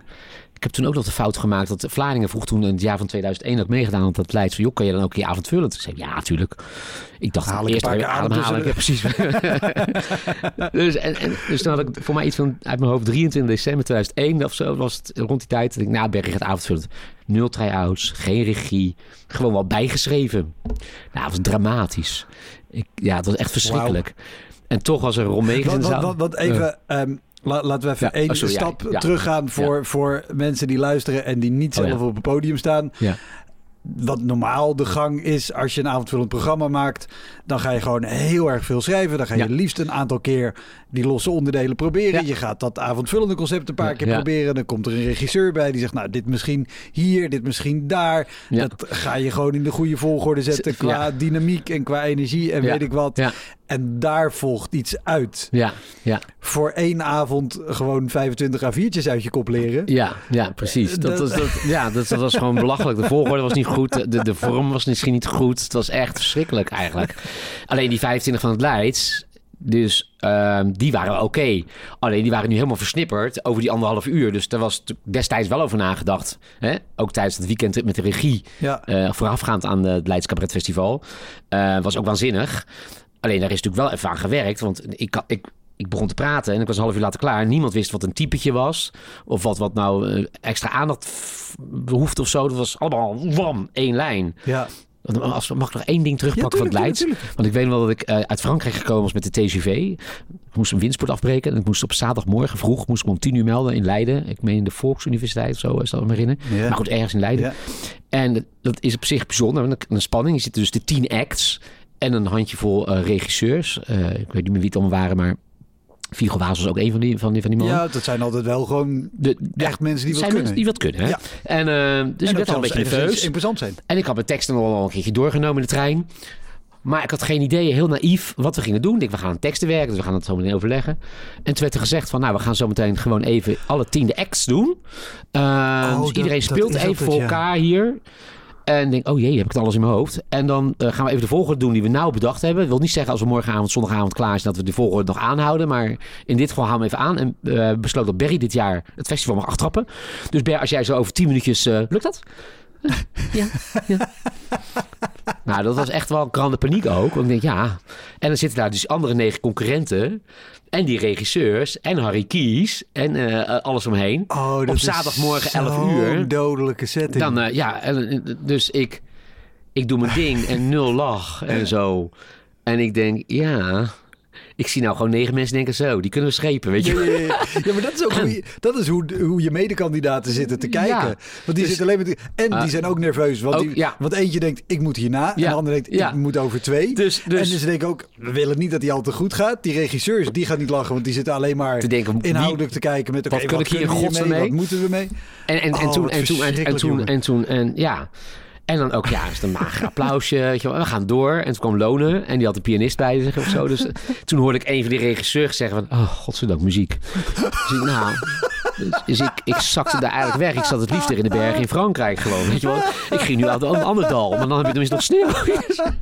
heb toen ook nog de fout gemaakt dat Vlaardingen vroeg toen in het jaar van 2001 ook meegedaan op dat Leids van, joh, kan je dan ook je avondvullend? Ik zei, ja, natuurlijk. Ik dacht,
Haal ik
eerst
adem
ademhalen. Ja, precies. dus, en, en, dus toen had ik voor mij iets van, uit mijn hoofd, 23 december 2001 of zo was het rond die tijd. Dat ik, nou, Berry gaat avondvullend. Nul try-outs, geen regie, gewoon wel bijgeschreven. Nou, het was dramatisch. Ik, ja, het was echt verschrikkelijk. En toch was er Ron Megens in
Wat,
de zaal.
wat, wat even, ehm, la- laten we even één
oh, sorry,
stap teruggaan voor, voor mensen die luisteren en die niet
Oh,
zelf op het podium staan.
Ja.
Wat normaal de gang is als je een avondvullend programma maakt, dan ga je gewoon heel erg veel schrijven. Dan ga je
Ja.
liefst een aantal keer die losse onderdelen proberen.
Ja.
Je gaat dat avondvullende concept een paar
Ja.
keer
Ja.
proberen. Dan komt er een regisseur bij die zegt, nou, dit misschien hier, dit misschien daar. Dat ga je gewoon in de goede volgorde zetten qua dynamiek en qua energie en weet ik wat. En daar volgt iets uit.
Ja, ja,
Voor één avond gewoon 25 A4'tjes uit je kop leren.
ja, ja, precies. Dat,
Dat-
was, dat, ja, dat, dat was gewoon belachelijk. De volgorde was niet goed. De, de vorm was misschien niet goed. Het was echt verschrikkelijk eigenlijk. Alleen die 25 van het Leids, dus ehm, die waren oké. Alleen die waren nu helemaal versnipperd over die anderhalf uur. Dus daar was destijds wel over nagedacht. Hè? Ook tijdens het weekend met de regie.
Ja.
eh, voorafgaand aan het Leids Cabaret Festival. Eh, was ook waanzinnig. Alleen daar is natuurlijk wel even aan gewerkt. Want ik, ik, ik begon te praten en ik was een half uur later klaar. Niemand wist wat een typetje was. Of wat, wat nou eh, extra aandacht behoefte of zo. Dat was allemaal wam, één lijn.
Ja.
Als, mag ik nog één ding terugpakken
Ja,
van
tuurlijk,
Leids?
tuurlijk,
Want ik weet wel dat ik eh, uit Frankrijk gekomen was met de TGV. Ik moest een windsport afbreken. En ik moest op zaterdagmorgen vroeg moest ik om tien uur melden in Leiden. Ik meen de Volksuniversiteit of zo, is dat me herinneren.
Ja.
Maar goed, ergens in Leiden.
Ja.
En dat- is op zich bijzonder. Een, een spanning. Je zit dus de tien acts en een handjevol eh, regisseurs. Eh, ik weet niet meer wie het allemaal waren, maar Viggo Waas was ook een van die, van die, van die mannen.
ja, dat zijn altijd wel gewoon
De,
echt mensen die wat kunnen.
mensen die wat kunnen. Hè?
Ja.
En, eh, dus ik werd al een beetje nerveus.
Imposant zijn.
En ik had mijn teksten wel een keertje doorgenomen in de trein. Maar ik had geen idee, heel naïef, wat we gingen doen. Ik denk, we gaan aan teksten werken, dus we gaan het zo meteen overleggen. En toen werd er gezegd van, nou, we gaan zo meteen gewoon even alle tiende acts doen. Eh,
Oh,
dus iedereen
dat
speelt
is
even voor
ja.
elkaar hier. En denk, oh jee, heb ik het alles in mijn hoofd. En dan eh, gaan we even de volgorde doen die we nou bedacht hebben. Dat wil niet zeggen als we morgenavond, zondagavond klaar zijn... dat we de volgorde nog aanhouden. Maar in dit geval houden we even aan. En eh besloot dat Berry dit jaar het festival mag aftrappen. Dus Ber, als jij zo over tien minuutjes... eh, lukt dat? ja, ja. Nou, dat was echt wel grande paniek ook. Want ik denk, ja. En dan zitten daar dus andere negen concurrenten. En die regisseurs. En Harry Kies. En eh, alles omheen.
Oh, dat
Op
is
zaterdagmorgen 11
zo'n
uur.
dodelijke setting.
Dan, eh, ja, en, eh, dus ik, ik doe mijn ding en nul lach en zo. En ik denk, ja, ik zie nou gewoon negen mensen denken zo, die kunnen we schepen, weet je.
Ja, ja, ja. Ja, maar dat is ook hoe je, dat is hoe, hoe je medekandidaten zitten te kijken. Want die
Dus-
zitten alleen met... En
Ah.
die zijn ook nerveus. Want,
Ook,
die, want eentje denkt, ik moet hierna. En de ander denkt, ik moet over twee.
Dus,
En
dus,
dus ze denken ook, we willen niet dat die al te goed gaat. Die regisseurs, die gaan niet lachen. Want die zitten alleen maar
te denken, wie-
inhoudelijk te kijken. Met, oké,
wat ik hier in
kunnen we
godsnaam
hiermee?
mee?
Wat moeten we mee?
En, en, en
Oh,
toen,
wat
en toen, en, toen, en toen, en ja. En dan ook, ja, is het een mager applausje. Weet je wel. We gaan door. En toen kwam Lonen en die had de pianist bij zich of zo. Dus eh, toen hoorde ik een van die regisseurs zeggen van, oh, godzijdank, muziek. Dus ik, nou, dus, dus ik, ik zakte daar eigenlijk weg. Ik zat het liefst in de bergen in Frankrijk gewoon, weet je wel. Ik ging nu uit een ander dal, maar dan heb je tenminste nog sneeuw.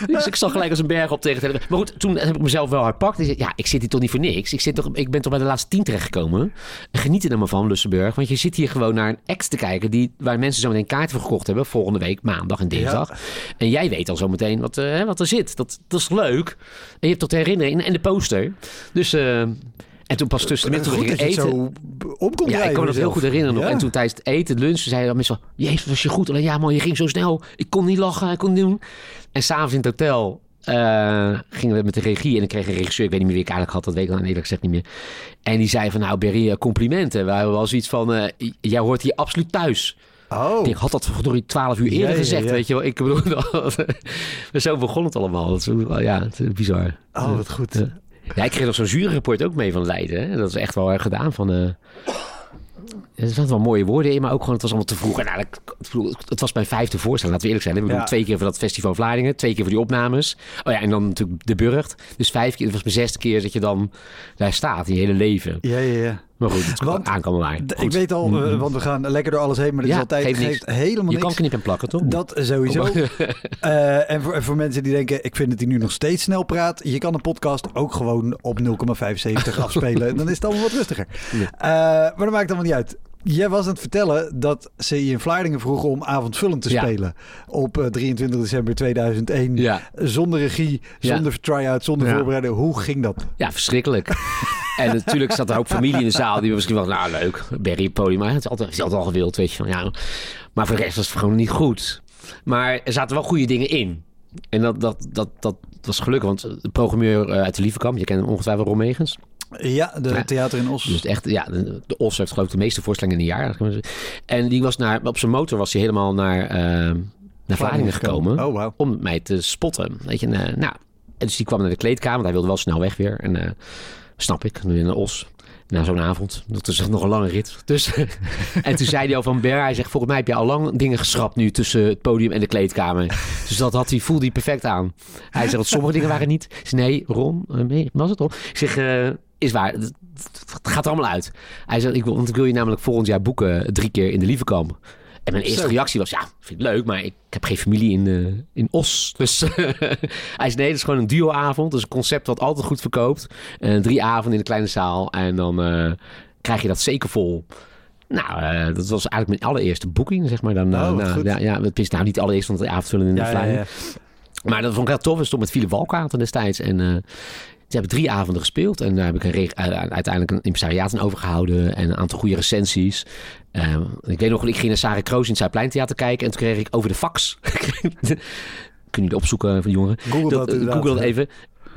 Dus ik zag gelijk als een berg op tegen Maar goed, toen heb ik mezelf wel herpakt. Ik zei, ja, ik zit hier toch niet voor niks. Ik, zit toch, ik ben toch bij de laatste tien terechtgekomen. Geniet er nou maar van, Lussenburg. Want je zit hier gewoon naar een act te kijken... Die, waar mensen zo meteen kaarten voor gekocht hebben... volgende week, maandag en dinsdag. En jij weet al zo meteen wat, eh, wat er zit. Dat, dat is leuk. En je hebt de herinnering en de poster. Dus... eh, en toen pas tussen de middag
Goed
ging
je
eten.
zo om kon
Ja, ik kan me dat heel goed herinneren nog.
Ja.
En toen tijdens het eten, lunch, zeiden mensen van... Jezus, was je goed? Alleen ja man, je ging zo snel. Ik kon niet lachen, ik kon niet doen. En s'avonds in het hotel eh, gingen we met de regie. En ik kreeg een regisseur, ik weet niet meer wie ik eigenlijk had. Dat weet ik dan eerlijk gezegd niet meer. En die zei van, nou Berry, eh, complimenten. We hadden wel zoiets van, eh, jij hoort hier absoluut thuis.
Oh,
Ik had dat door 12 uur eerder
Ja,
gezegd,
ja.
weet je wel. Ik bedoel, zo begon het allemaal. Dat is, wel- ja, het is bizar.
oh, wat goed.
Ja. Ik kreeg nog zo'n juryrapport ook mee van Leiden. Hè? Dat is echt wel erg gedaan. Van, eh er zaten wel mooie woorden in, maar ook gewoon, het was allemaal te vroeg. En bedoel, het was mijn vijfde voorstelling, laten we eerlijk zijn. We
Ja.
twee keer voor dat Festival Vlaardingen, twee keer voor die opnames. Oh ja, en dan natuurlijk de Burgt. Dus vijf keer, het was mijn zesde keer dat je dan daar staat, in je hele leven.
Ja, ja, ja.
Maar goed, het
Want-
aan kan.
D- Ik weet al, eh,
Mhm.
want we gaan lekker door alles heen, maar dit
Ja,
is altijd
geeft
helemaal
Je
niks.
kan knippen en plakken, toch?
Dat sowieso. Eh, en, voor, en voor mensen die denken, ik vind dat hij nu nog steeds snel praat. Je kan een podcast ook gewoon op 0,75 afspelen. Dan is het allemaal wat rustiger.
Ja.
Eh, maar dat maakt allemaal niet uit. Jij was aan het vertellen dat ze je in Vlaardingen vroegen om avondvullend te
Ja.
spelen. Op eh, 23 december 2001.
Ja.
Zonder regie,
Ja.
zonder try-out, zonder voorbereiding. Hoe ging dat?
Ja, verschrikkelijk. en natuurlijk zat er ook familie in de zaal die misschien wel, nou leuk, Barry het podium. Maar het is altijd, het is altijd al gewild, weet je. Van, ja. Maar voor de rest was het gewoon niet goed. Maar er zaten wel goede dingen in. En dat, dat, dat, dat was gelukkig, want de programmeur eh, uit de Lievekamp, je kent hem ongetwijfeld Ron Megens.
Ja, de
Ja.
theater in Os.
Dus echt, ja, de, de Os heeft geloof ik de meeste voorstellingen in een jaar. En die was naar, op zijn motor was hij helemaal naar, eh, naar Vlaardingen gekomen.
Oh, wauw.
om mij te spotten. Weet je, en, eh, nou, en dus die kwam naar de kleedkamer. want Hij wilde wel snel weg weer. En eh, snap ik, nu in een os. Na zo'n avond. Dat is echt nog een lange rit. Dus, en toen zei hij al van Ber. Hij zegt, volgens mij heb je al lang dingen geschrapt nu tussen het podium en de kleedkamer. Dus dat had hij, voelde hij perfect aan. Hij zegt dat sommige dingen waren niet. Nee, Ron, nee, was het Ron? Ik zeg, is waar. Het het gaat er allemaal uit. Hij zegt, ik wil, want ik wil je namelijk volgend jaar boeken drie keer in de Lievekamp. En mijn eerste
Zo.
reactie was, ja, vind ik leuk, maar ik heb geen familie in, eh, in Os. Dus hij zei, nee, dat is gewoon een duo-avond. Dus een concept wat altijd goed verkoopt. Eh, drie avonden in een kleine zaal. En dan eh, krijg je dat zeker vol. Nou, eh, dat was eigenlijk mijn allereerste boeking, zeg maar. Dan, eh,
Oh,
nou, ja, ja, het is nou niet allereerst, want de avondvullen in de
Ja, ja,
Vlaardingen.
ja.
Maar dat vond ik heel tof. We stonden met Philip Walkaten destijds. En eh, ze hebben drie avonden gespeeld. En daar heb ik een reg- eh, uiteindelijk een impresariaat aan overgehouden. En een aantal goede recensies. Eh, ik weet nog, ik ging naar Sarah Kroos in het Zuidpleintheater kijken. En toen kreeg ik over de fax. Kun je het opzoeken van de jongeren?
Google dat, inderdaad.
Google dat even.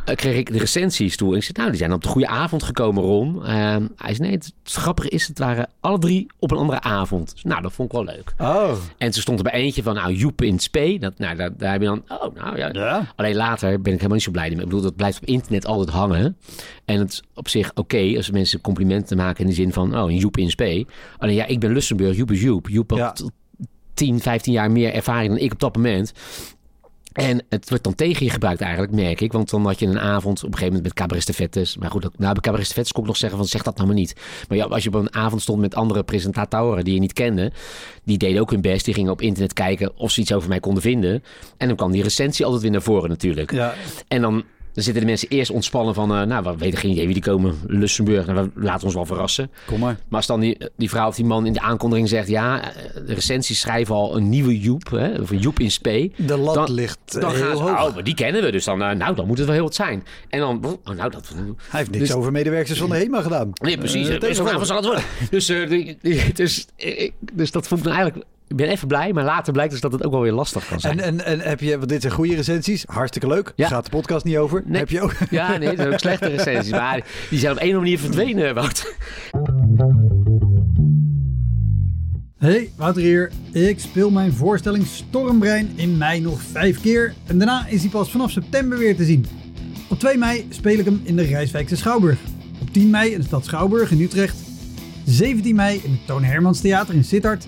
Eh, kreeg ik de recensies toe. En ik zei, nou, die zijn op de goede avond gekomen, Ron. Eh, hij zei, nee, het, het grappige is, het waren alle drie op een andere avond. Dus, nou, dat vond ik wel leuk.
Oh,
En toen stond er bij eentje van, nou, Joep in Spee. Dat, nou, daar, daar heb je dan, oh, nou ja.
ja.
Alleen later ben ik helemaal niet zo blij mee. Ik bedoel, dat blijft op internet altijd hangen. En het is op zich oké als mensen complimenten maken in de zin van, oh, een Joep in Spee. Alleen ja, ik ben Lussenburg, Joep is Joep. Joep had
Ja.
10, 15 jaar meer ervaring dan ik op dat moment. En het wordt dan tegen je gebruikt eigenlijk, merk ik. Want dan had je een avond op een gegeven moment met Cabaret Stafettes. Maar goed, dat- nou, bij Cabaret Stafettes kon ik nog zeggen van zeg dat nou maar niet. Maar ja, als je op een avond stond met andere presentatoren die je niet kende. Die deden ook hun best. Die gingen op internet kijken of ze iets over mij konden vinden. En dan kwam die recensie altijd weer naar voren natuurlijk.
Ja,
En dan, dan zitten de mensen eerst ontspannen van... eh, nou, we weten geen idee wie die komen. Luxemburg, nou, we laten ons wel verrassen.
kom maar.
Maar als dan die, die vrouw of die man in de aankondiging zegt... ja, eh, de recensies schrijven al een nieuwe Joep, hè, of een Joep in spe...
De lat
Dan-
ligt eh,
Dan gaan
heel
ze,
hoog.
oh, maar die kennen we. Dus dan, nou, dan moet het wel heel wat zijn. En dan, oh, nou, dat...
Hij heeft niks
Dus-
over medewerkers van de HEMA gedaan.
Nee, precies. Uh, avond zal het worden. Dus, dus, dus dat vond ik nou eigenlijk... Ik ben even blij, maar later blijkt dus dat het ook wel weer lastig kan zijn.
En, en, en heb je, want dit zijn goede recensies, hartstikke leuk.
Ja.
Gaat de podcast niet over.
Nee.
Heb je ook?
Ja, nee, dat zijn ook slechte recensies. Maar die zijn op een of andere manier verdwenen, Wout.
Hey, Wouter hier. Ik speel mijn voorstelling Stormbrein in mei nog vijf keer. En daarna is hij pas vanaf september weer te zien. Op 2 mei speel ik hem in de Rijswijkse Schouwburg. Op 10 mei in de stad Schouwburg in Utrecht. 17 mei in het Toon Hermans Theater in Sittard.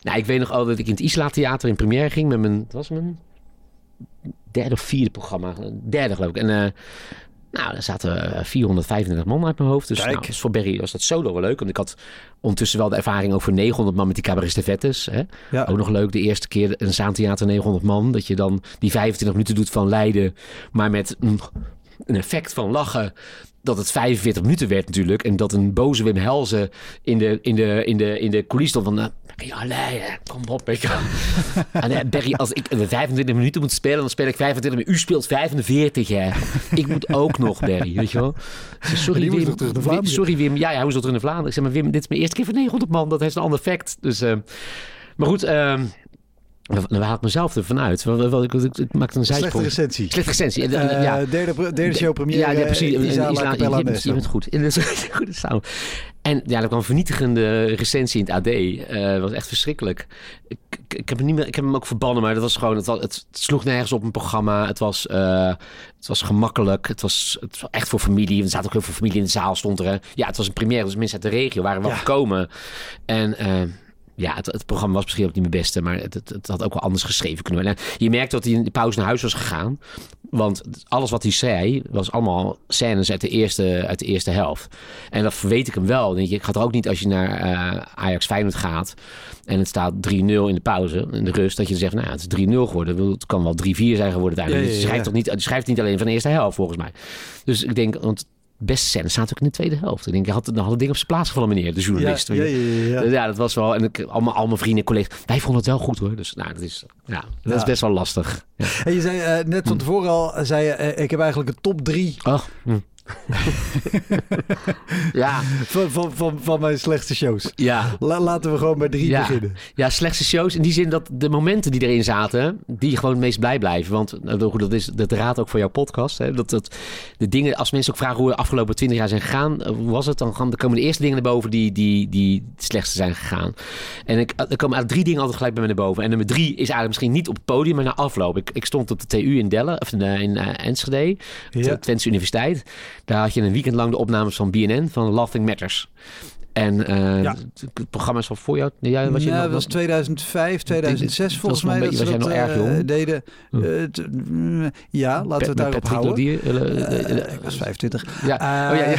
Nou, ik weet nog al dat ik in het Isla Theater in première ging met mijn... Het was mijn derde of vierde programma. Derde geloof ik. En eh, nou, daar zaten eh, 435 man uit mijn hoofd. Dus, nou, voor Berry was dat solo wel leuk. Want ik had ondertussen wel de ervaring voor 900 man met die cabaret vettes. Hè?
Ja.
Ook nog leuk, de eerste keer een zaantheater 900 man. Dat je dan die 25 minuten doet van Leiden. Maar met een, een effect van lachen. Dat het 45 minuten werd natuurlijk. En dat een boze Wim Helzen in de, in de, in de, in de coulissen stond van... Leiden, kom op. Wel. en eh, Berry, als ik eh, 25 minuten moet spelen, dan speel ik 25 minuten. U speelt 45, hè. Ik moet ook nog, Berry, weet je wel. Ik Sorry, Wim. Sorry, Wim. Ja, ja, hij moest nog terug naar Vlaanderen. Ik zeg, maar Wim, dit is mijn eerste keer voor 900 man. Dat heeft een ander effect. Dus, eh, maar goed, ehm, Dan haal ik mezelf ervan uit. Wel, Ik, ik, ik maakte een
Slechte
zijsprong.
recensie.
Slechte recensie. En,
Eh,
ja.
derde, derde show première.
Ja, ja, precies.
eh, Isa
En
La
Isla-
Capella
je, bent, je bent goed. En dat is goed samen. En ja, er kwam een vernietigende recensie in het AD. Het was echt verschrikkelijk. Ik, ik, heb hem niet meer, ik heb hem ook verbannen, maar dat was gewoon, het, was, het sloeg nergens op een programma. Het was, eh, het was gemakkelijk. Het was, het was echt voor familie. Er zaten ook heel veel familie in de zaal, stond er. hè. Ja, het was een première, dus mensen uit de regio waren wel
Ja.
gekomen. En eh, ja, het, het programma was misschien ook niet mijn beste, maar het, het, het had ook wel anders geschreven kunnen worden. En je merkte dat hij in de pauze naar huis was gegaan. Want alles wat hij zei, was allemaal scènes uit de eerste, uit de eerste helft. En dat weet ik hem wel. Denk je, ik ga er ook niet als je naar eh, Ajax Feyenoord gaat en het staat 3-0 in de pauze, in de rust, dat je zegt, nou, het is 3-0 geworden. Het kan wel 3-4 zijn geworden uiteindelijk.
Ja, ja,
Dus je schrijft toch niet, je schrijft niet alleen van de eerste helft, volgens mij. Dus ik denk, want beste scènes zaten ook in de tweede helft. Ik denk, je had, dan hadden dingen op zijn plaats gevallen, meneer, de journalist.
ja, ja, ja, ja.
Ja, dat was wel. En ik, allemaal, al mijn vrienden en collega's. Wij vonden het wel goed hoor. Dus nou, dat is, ja, dat is best wel lastig. Ja.
En je zei eh, net van tevoren al, zei je, eh, ik heb eigenlijk een top drie
Oh, hm. ja,
van, van, van, van mijn slechtste shows.
ja.
La- laten we gewoon bij drie
Ja.
beginnen.
Ja, slechtste shows. In die zin dat de momenten die erin zaten, die gewoon het meest blij blijven. Want nou, dat is de raad ook voor jouw podcast. Hè? Dat, dat, de dingen, als mensen ook vragen hoe de afgelopen twintig jaar zijn gegaan, eh, hoe was het? Dan, gaan, dan komen de eerste dingen naar boven die, die, die het slechtste zijn gegaan. En ik, er komen drie dingen altijd gelijk bij me naar boven. En nummer drie is eigenlijk misschien niet op het podium, maar na afloop. Ik, ik stond op de TU in Dellen, of in, eh, in eh, Enschede, op
Ja.
de Twentse Universiteit. Daar had je een weekend lang de opnames van BNN, van Laughing Matters. En eh,
Ja.
het, het programma is van voor jou. Ja, was je
Ja,
nog-
dat was 2005, 2006
dat
volgens mij dat
was jij nog erg
eh,
jong?
deden.
Hm.
Eh, t- mm, ja, laten we het daarop houden.
Eh,
ik was 25.
ja. Oh, ja, ja.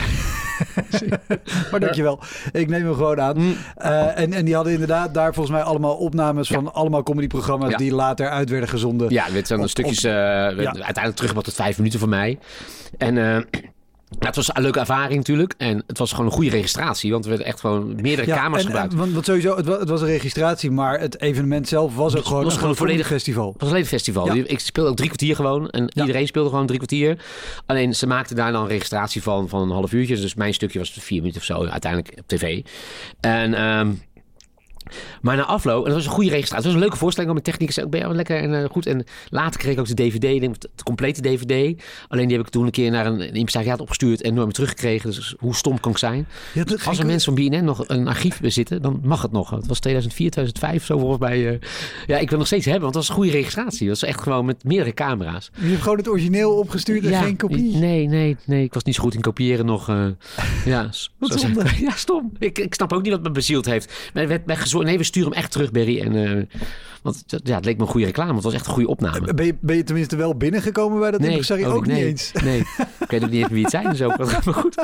maar dankjewel. Ik neem hem gewoon aan.
Mm.
Eh, en, en die hadden inderdaad daar volgens mij allemaal opnames van allemaal comedyprogramma's
Ja.
die later uit werden gezonden.
Ja, werd dan
Op-
stukjes,
ja.
uiteindelijk teruggebracht tot vijf minuten voor mij. En ja, het was een leuke ervaring natuurlijk. En het was gewoon een goede registratie, want er werden echt gewoon meerdere
Ja, en,
gebruikt.
en, want, want sowieso, het was, het was een registratie, maar het evenement zelf was ook gewoon
was
een
gewoon
groot
volledig-
festival.
Het was een festival.
Ja.
Ik speelde ook drie kwartier gewoon. En iedereen speelde gewoon drie kwartier. Alleen ze maakten daar dan een registratie van, van een half uurtje. Dus mijn stukje was vier minuten of zo uiteindelijk op tv. En... ehm, maar na afloop, en dat was een goede registratie. Het was een leuke voorstelling. Mijn technicus zei ook, ben je wel lekker en eh, goed. En later kreeg ik ook de DVD, denk, de complete DVD. Alleen die heb ik toen een keer naar een, een impresariaat opgestuurd en nooit meer teruggekregen. Dus hoe stom kan ik zijn?
Ja, dat-
Als er mensen van BNN nog een archief bezitten, dan mag het nog. Het was 2004, 2005 zo volgens mij. eh. ja, ik wil nog steeds hebben, want het was een goede registratie. Het was echt gewoon met meerdere camera's.
Je hebt gewoon het origineel opgestuurd en geen kopie.
Nee, nee, nee. Ik was niet zo goed in kopiëren nog. eh, ja,
Wat
ik. ja, stom. Ik, ik snap ook niet wat me bezield heeft. Er werd mij gezworen, nee, we sturen hem echt terug, Berry. En, eh, want ja, het leek me een goede reclame. Het was echt een goede opname.
Ben je, ben je tenminste wel binnengekomen bij dat
Nee,
impresario? Ook, niet
nee,
eens.
Nee, ik weet ook niet eens wie het zijn. Dus ook, maar goed.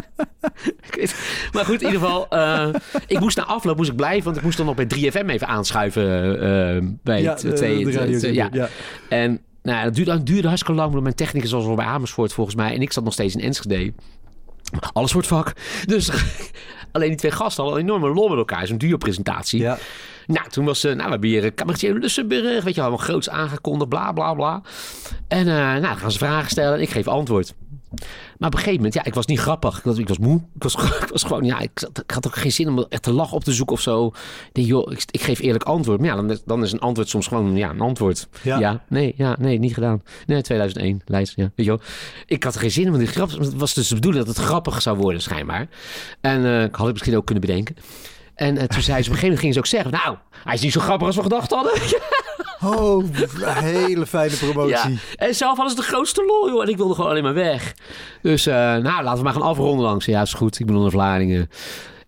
Maar goed, in ieder geval. eh, ik moest na afloop moest ik blijven. Want ik moest dan nog bij 3FM even aanschuiven. eh, bij
Ja,
het
de-
twee,
de
het-
radio.
het- ja.
ja.
En nou, dat duurde, dat duurde hartstikke lang. Want mijn technicus was al bij Amersfoort volgens mij. En ik zat nog steeds in Enschede. Alles wordt vak. Dus alleen die twee gasten hadden een enorme lol met elkaar. Zo'n duo-presentatie.
Ja.
Nou, toen was, eh, nou, we hebben hier cabaretier Lussenburg, weet je, allemaal groots aangekondigd, bla, bla, bla. En eh, nou, dan gaan ze vragen stellen en ik geef antwoord. Maar op een gegeven moment, ja, ik was niet grappig. Ik was, ik was moe. Ik was, ik was gewoon, ja, ik, ik had ook geen zin om echt te lachen op te zoeken of zo. Ik denk, joh, ik, ik geef eerlijk antwoord. Maar ja, dan is, dan is een antwoord soms gewoon, ja, een antwoord.
Ja.
Ja, nee, ja, nee, niet gedaan. Nee, 2001, lijst, ja. Weet je wel. Ik had er geen zin in, want die grap, het was dus de bedoeling dat het grappig zou worden, schijnbaar. En ik had ik misschien ook kunnen bedenken. En eh, toen zei ze, op een gegeven moment ging ze ook zeggen, nou, hij is niet zo grappig als we gedacht hadden.
Oh, hele fijne promotie.
Ja. En zelf hadden ze de grootste lol, joh. En ik wilde gewoon alleen maar weg. Dus, eh, nou, laten we maar gaan afronden langs. Ja, is goed. Ik ben onder Vlaardingen.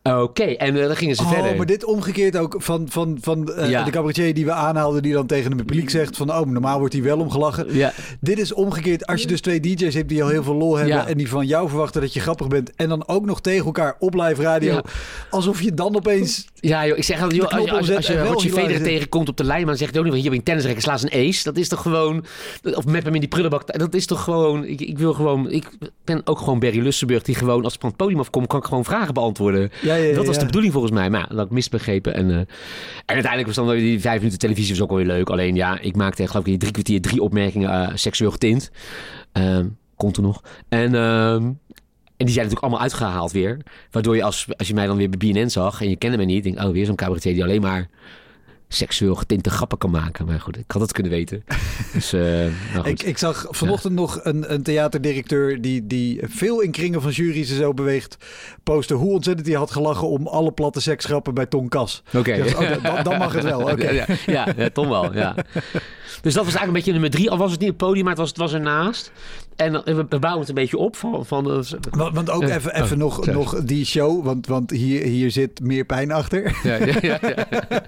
Oké, en eh, dan gingen ze
Oh,
verder.
maar dit omgekeerd ook van, van, van eh,
Ja.
de cabaretier die we aanhaalden, die dan tegen het publiek zegt van, oh, normaal wordt hij wel omgelachen.
Ja,
Dit is omgekeerd als je dus twee DJ's hebt die al heel veel lol hebben
Ja.
en die van jou verwachten dat je grappig bent en dan ook nog tegen elkaar op live radio, alsof je dan opeens...
ja joh, ik zeg altijd, joh, als, je- als, je- als je Roger Federer tegenkomt op de lijn, maar dan zegt hij ook niet, want hier ben je tennisrekker, sla ze een ace. Dat is toch gewoon, of met hem in die prullenbak. Dat is toch gewoon, ik, ik wil gewoon, ik ben ook gewoon Barry Lussenburg, die gewoon, als ik van het podium afkom, kan ik gewoon vragen beantwoorden.
Ja, ja, ja,
dat was de bedoeling volgens mij, maar ja, dat had ik misbegrepen. En, eh, en uiteindelijk was dan die vijf minuten televisie was ook wel weer leuk. Alleen ja, ik maakte geloof ik in drie kwartier drie opmerkingen eh, seksueel getint. Ehm kon toen nog. En, ehm, en die zijn natuurlijk allemaal uitgehaald weer. Waardoor je als, als je mij dan weer bij BNN zag en je kende mij niet, denk oh weer zo'n cabaretier die alleen maar seksueel getinte grappen kan maken. Maar goed, ik had het kunnen weten. Dus, eh, nou goed.
Ik, ik zag vanochtend nog een, een theaterdirecteur die, die veel in kringen van jury's en zo beweegt. Posten hoe ontzettend hij had gelachen om alle platte seksgrappen bij Ton Kas.
Oké.
Oh, dan, dan mag het wel. Oké.
Ja, ja, ja, Tom wel, ja. Dus dat was eigenlijk een beetje nummer drie. Al was het niet het podium, maar het was, het was ernaast. En dan- we we bouwen het een beetje op. Van, van,
Want, want ook even, even
Oh,
nog,
sorry.
nog die show, want, want hier, hier zit meer pijn achter.
ja, ja, ja, ja.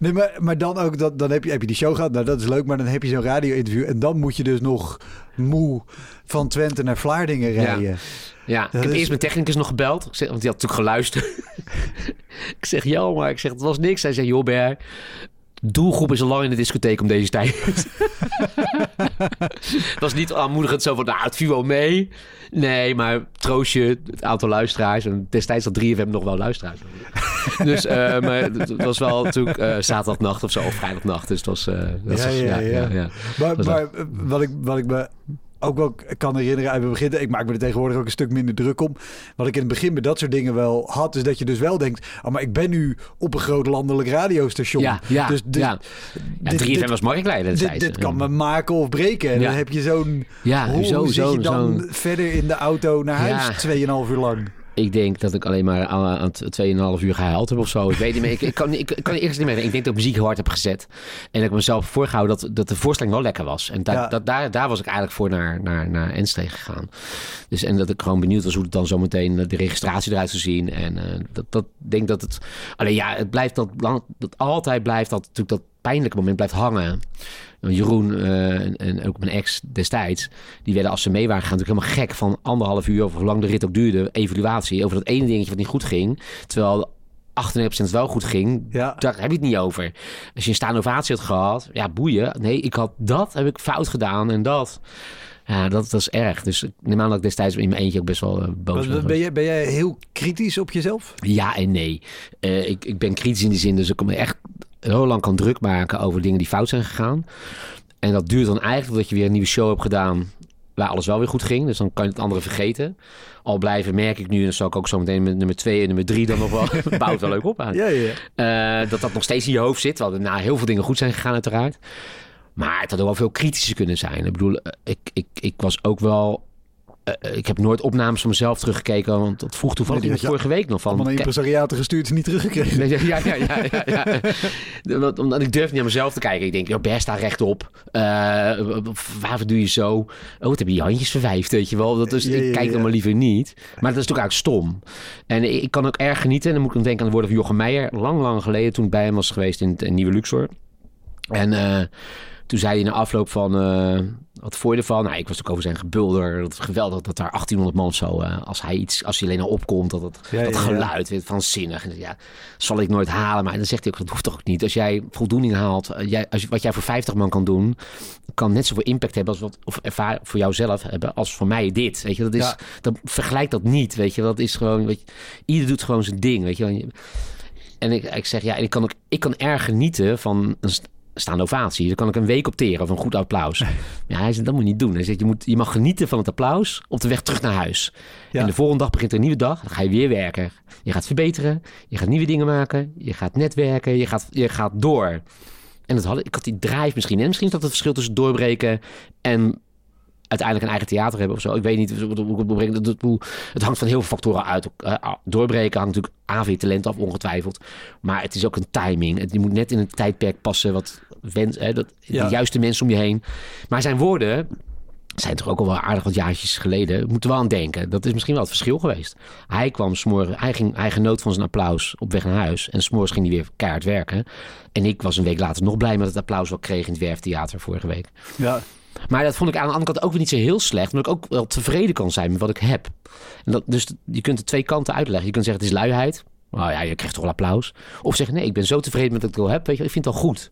Nee, maar, maar dan ook, dat, dan heb je, heb je die show gehad. Nou, dat is leuk, maar dan heb je zo'n radio-interview. En dan moet je dus nog moe van Twente naar Vlaardingen rijden.
Ja, ik
Dat
heb
is-
eerst mijn technicus nog gebeld. Want die had natuurlijk geluisterd. ik zeg, ja, maar ik zeg, het was niks. Hij zei, joh, Ber, doelgroep is al lang in de discotheek om deze tijd. het was niet aanmoedigend zo van, nou, het viel wel mee. Nee, maar troost je, het aantal luisteraars. En destijds had 3FM nog wel luisteraars. dus, eh, maar het was wel natuurlijk eh, zaterdagnacht of zo, of vrijdagnacht. Dus het was... eh, dat
Ja,
was-
ja, ja. Maar,
Dat is
maar eh, wat, ik, wat ik me ook wel kan herinneren uit het begin... Ik maak me er tegenwoordig ook een stuk minder druk om. Wat ik in het begin bij dat soort dingen wel had... is dat je dus wel denkt... Oh, maar ik ben nu op een groot landelijk radiostation.
Ja, ja,
Dus dit,
ja. Ja,
dit-
3FM
dit-
was marktleider
dit, dit kan me maken of breken. En
Ja.
dan heb je zo'n...
Ja,
hoe,
zo,
zit
zo,
je dan
zo'n-
verder in de auto naar huis?
Ja.
Tweeënhalf uur lang.
Ik denk dat ik alleen maar aan, aan het 2,5 uur gehuild heb of zo. Ik weet niet meer. Ik, ik, kan, ik, ik kan eerst niet meer. Ik denk dat ik muziek heel hard heb gezet. En dat ik mezelf voorgehouden dat, dat de voorstelling wel lekker was. En da,
Ja.
dat, daar, daar was ik eigenlijk voor naar, naar, naar Enschede gegaan. Dus, en dat ik gewoon benieuwd was hoe het dan zometeen eh, de registratie eruit zou zien. En eh, dat, dat denk dat het... Alleen ja, het blijft dat, lang- dat altijd blijft dat natuurlijk dat pijnlijke moment blijft hangen. Jeroen eh, en, en ook mijn ex destijds, die werden als ze mee waren gegaan natuurlijk helemaal gek van anderhalf uur of hoe lang de rit ook duurde, evaluatie over dat ene dingetje wat niet goed ging. Terwijl 98% wel goed ging,
Ja.
daar heb je het niet over. Als je een staande ovatie had gehad, ja boeien. Nee, ik had dat, heb ik fout gedaan en dat. Ja, dat, dat is erg. Dus ik neem aan dat ik destijds in mijn eentje ook best wel eh, boos ben.
Ben, jij, ben jij heel kritisch op jezelf?
Ja en nee. Eh, ik, ik ben kritisch in die zin, dus ik me echt heel lang kan druk maken over dingen die fout zijn gegaan. En dat duurt dan eigenlijk totdat je weer een nieuwe show hebt gedaan waar alles wel weer goed ging. Dus dan kan je het andere vergeten. Al blijven merk ik nu, en dat zal ik ook zo meteen met nummer 2 en nummer 3 dan nog wel, bouwt wel leuk op aan.
Ja, ja.
Eh, dat dat nog steeds in je hoofd zit. Terwijl er na heel veel dingen goed zijn gegaan uiteraard. Maar het had ook wel veel kritischer kunnen zijn. Ik bedoel, eh, ik, ik, ik was ook wel... eh, ik heb nooit opnames van mezelf teruggekeken. Want dat vroeg toevallig
Nee,
vorige week nog van... "Kijk,
impresariaten gestuurd en niet teruggekregen.
Nee, Ja, ja, ja, ja, ja. Want- Omdat ik durf niet naar mezelf te kijken. Ik denk, joh, Ber, sta rechtop. Eh waarvoor doe je zo? Oh, wat heb je je handjes verwijfd, weet je wel. Dat is, ik kijk dan maar liever niet. Maar dat is natuurlijk eigenlijk stom. En ik, kan ook erg genieten. En dan moet ik dan denken aan de woorden van Jochem Meijer. Lang, lang geleden, toen ik bij hem was geweest in het Nieuwe Luxor. En eh, toen zei hij na afloop van... eh, wat vond je ervan? Nou, ik was ook over zijn gebulder. Dat geweldig dat daar 1800 man zo... eh, als hij iets, als hij alleen al opkomt, dat het,
Ja,
dat
ja, ja.
geluid weet, van zinnig. En ja, zal ik nooit halen. Maar dan zegt hij ook, dat hoeft toch ook niet. Als jij voldoening haalt, eh, jij, als, wat jij voor 50 man kan doen... kan net zoveel impact hebben als wat... of ervaar voor jouzelf hebben als voor mij dit. Weet je, dat is...
Ja.
Dan vergelijk dat niet, weet je. Dat is gewoon... Weet je, ieder doet gewoon zijn ding, weet je. En ik, ik zeg, ja, ik kan, ook, ik kan erg genieten van een st- staande ovatie. Daar kan ik een week op teren van goed applaus. Ja, hij zegt, dat moet je niet doen. Hij zegt, je, moet, je mag genieten van het applaus op de weg terug naar huis.
Ja.
En de volgende dag begint er een nieuwe dag. Dan ga je weer werken. Je gaat verbeteren. Je gaat nieuwe dingen maken. Je gaat netwerken. Je gaat, je gaat door. En dat had, ik had die drive misschien. En misschien is dat het verschil tussen doorbreken en uiteindelijk een eigen theater hebben of zo. Ik weet niet hoe ik het Het hangt van heel veel factoren uit. Eh, doorbreken hangt natuurlijk AV talent af, ongetwijfeld. Maar het is ook een timing. Het, je moet net in een tijdperk passen wat wens, hè, dat,
Ja.
de juiste mensen om je heen. Maar zijn woorden zijn toch ook al wel aardig wat jaartjes geleden. We moeten wel aan denken. Dat is misschien wel het verschil geweest. Hij kwam smorgen, hij, ging, hij genoot van zijn applaus op weg naar huis. En s'morgens ging hij weer keihard werken. En ik was een week later nog blij met het applaus wat ik kreeg in het Werftheater vorige week.
Ja.
Maar dat vond ik aan de andere kant ook weer niet zo heel slecht. Omdat ik ook wel tevreden kan zijn met wat ik heb. En dat, dus je kunt de twee kanten uitleggen. Je kunt zeggen het is luiheid. Nou ja, je krijgt toch wel applaus. Of zeggen nee, ik ben zo tevreden met wat ik al heb. Weet je, ik vind het al goed.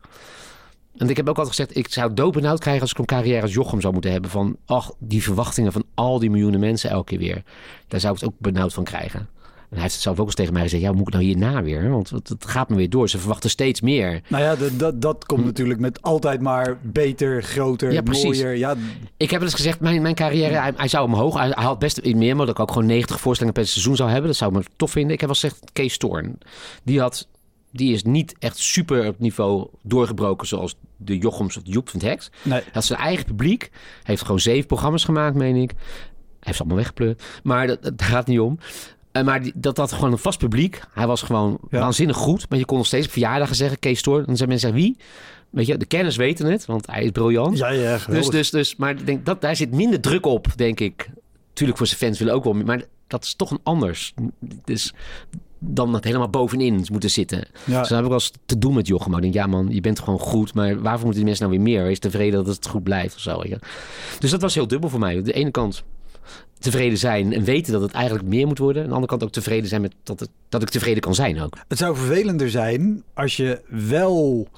En ik heb ook altijd gezegd, ik zou doodbenauwd krijgen als ik een carrière als Jochem zou moeten hebben. Van, ach, die verwachtingen van al die miljoenen mensen elke keer weer. Daar zou ik het ook benauwd van krijgen. En hij heeft het zelf ook eens tegen mij gezegd, ja, hoe moet ik nou hierna weer? Want het, het gaat me weer door. Ze verwachten steeds meer.
Nou ja, dat, dat, dat komt natuurlijk met altijd maar beter, groter,
Hm. Ja, precies.
mooier. Ja,
Ik heb wel eens gezegd, mijn, mijn carrière, hij, hij zou omhoog. Hij, hij had best in meer, maar dat ik ook gewoon 90 voorstellingen per seizoen zou hebben. Dat zou ik me tof vinden. Ik heb wel gezegd, Kees Storn. Die had die is niet echt super op niveau doorgebroken zoals de Jochems of de Joep van het Heks.
Nee.
Hij had zijn eigen publiek. Hij heeft gewoon zeven programma's gemaakt, meen ik. Hij heeft ze allemaal weggepleurd. Maar dat, dat gaat niet om. Eh, maar die, dat had gewoon een vast publiek. Hij was gewoon
Ja.
waanzinnig goed. Maar je kon nog steeds op verjaardagen zeggen, Kees Stoor. Dan zijn mensen zeggen, wie? Weet je, de kenners weten het, want hij is briljant.
Ja, ja,
dus,
geweldig.
dus, dus, maar ik denk, dat, daar zit minder druk op, denk ik. Tuurlijk, voor zijn fans willen ook wel meer. Maar dat is toch een anders. Dus dan het helemaal bovenin moeten zitten.
ja.
Dus dan heb ik wel eens te doen met Jochem. Maar ik denk, ja man, je bent gewoon goed. Maar waarvoor moeten die mensen nou weer meer? Wees tevreden dat het goed blijft of zo. je. Dus dat was heel dubbel voor mij. Aan de ene kant tevreden zijn en weten dat het eigenlijk meer moet worden. Aan de andere kant ook tevreden zijn met dat, het, dat ik tevreden kan zijn ook.
Het zou vervelender zijn als je wel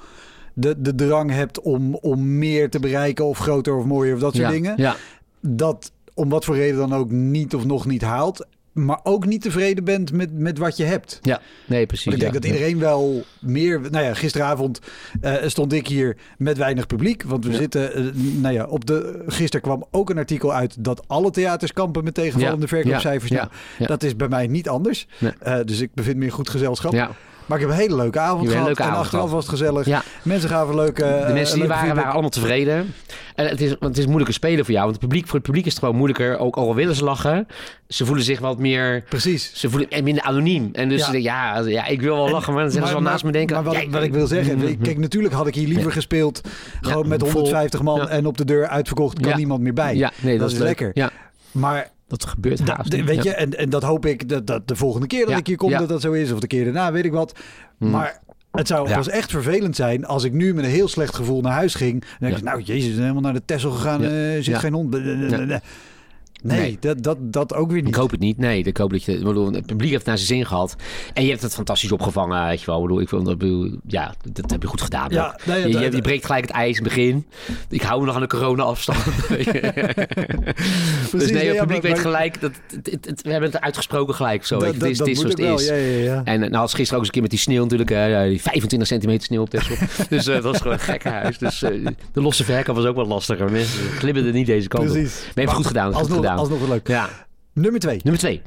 de, de drang hebt om, om meer te bereiken of groter of mooier of dat soort
ja,
dingen.
Ja,
Dat om wat voor reden dan ook niet of nog niet haalt. Maar ook niet tevreden bent met, met wat je hebt.
ja. nee precies.
Want ik denk
ja.
dat iedereen wel meer... Nou ja, gisteravond eh, stond ik hier met weinig publiek. Want we
Ja.
zitten... eh, nou ja, op de, gisteren kwam ook een artikel uit... dat alle theaters kampen met tegenvallende
Ja,
verkoopcijfers.
ja,
Nou. Dat is bij mij niet anders.
Nee.
Eh, dus ik bevind me in goed gezelschap.
Ja,
Maar ik heb een hele leuke avond gehad.
leuke
en
avond
achteraf
gehad.
was het gezellig.
ja.
Mensen gaven leuke eh,
De mensen die waren, waren allemaal tevreden. En het is, want het is moeilijker spelen voor jou. Want het publiek, voor het publiek is het gewoon moeilijker. Ook al willen ze lachen. Ze voelen zich wat meer...
Precies.
Ze voelen en minder anoniem. En dus
Ja.
ze ja, ja, ik wil wel lachen. Maar dan zeggen ze wel naast me denken...
Maar wat, wat ik wil zeggen, kijk, natuurlijk had ik hier liever
Ja.
gespeeld. Gewoon met
vol.
150 man en op de deur uitverkocht, kan niemand meer bij.
Ja, nee, dat,
dat
is leuk.
lekker.
Ja,
Maar
dat gebeurt
da-
haast
de-
niet.
weet
Ja.
je, en, en dat hoop ik dat, dat de volgende keer dat
Ja.
ik hier kom,
Ja.
dat dat zo is. Of de keer daarna, weet ik wat.
Hmm.
Maar het zou pas echt vervelend zijn als ik nu met een heel slecht gevoel naar huis ging. Dan denk ik, nou jezus, helemaal naar de Tessel gegaan. Eh, zit geen hond. Nee,
Nee.
Dat, dat, dat ook weer niet.
Ik hoop het niet. Nee, ik hoop dat je... Bedoel, het publiek heeft naar zijn zin gehad. En je hebt het fantastisch opgevangen, weet je wel. Ik bedoel, ik bedoel, Ja, dat heb je goed gedaan.
Ja, nee,
je, je, breekt gelijk het ijs in het begin. Ik hou me nog aan de corona-afstand. dus nee, het publiek weet gelijk... Dat, het, het, het- we hebben het uitgesproken gelijk. Zo,
Dat, dat,
het is,
dat
zoals het
wel.
is.
Ja, ja, ja.
En eh, nou, als gisteren ook eens een keer met die sneeuw natuurlijk. ja, die 25 centimeter sneeuw op Texel. dus eh, dat was gewoon een gekke huis. Dus de losse verkoop was ook wat lastiger. Mensen glibberden niet deze kant op. Maar je hebt het goed gedaan. goed
Alsnog,
gedaan.
alsnog wel leuk.
Ja.
Nummer twee.
Nummer twee.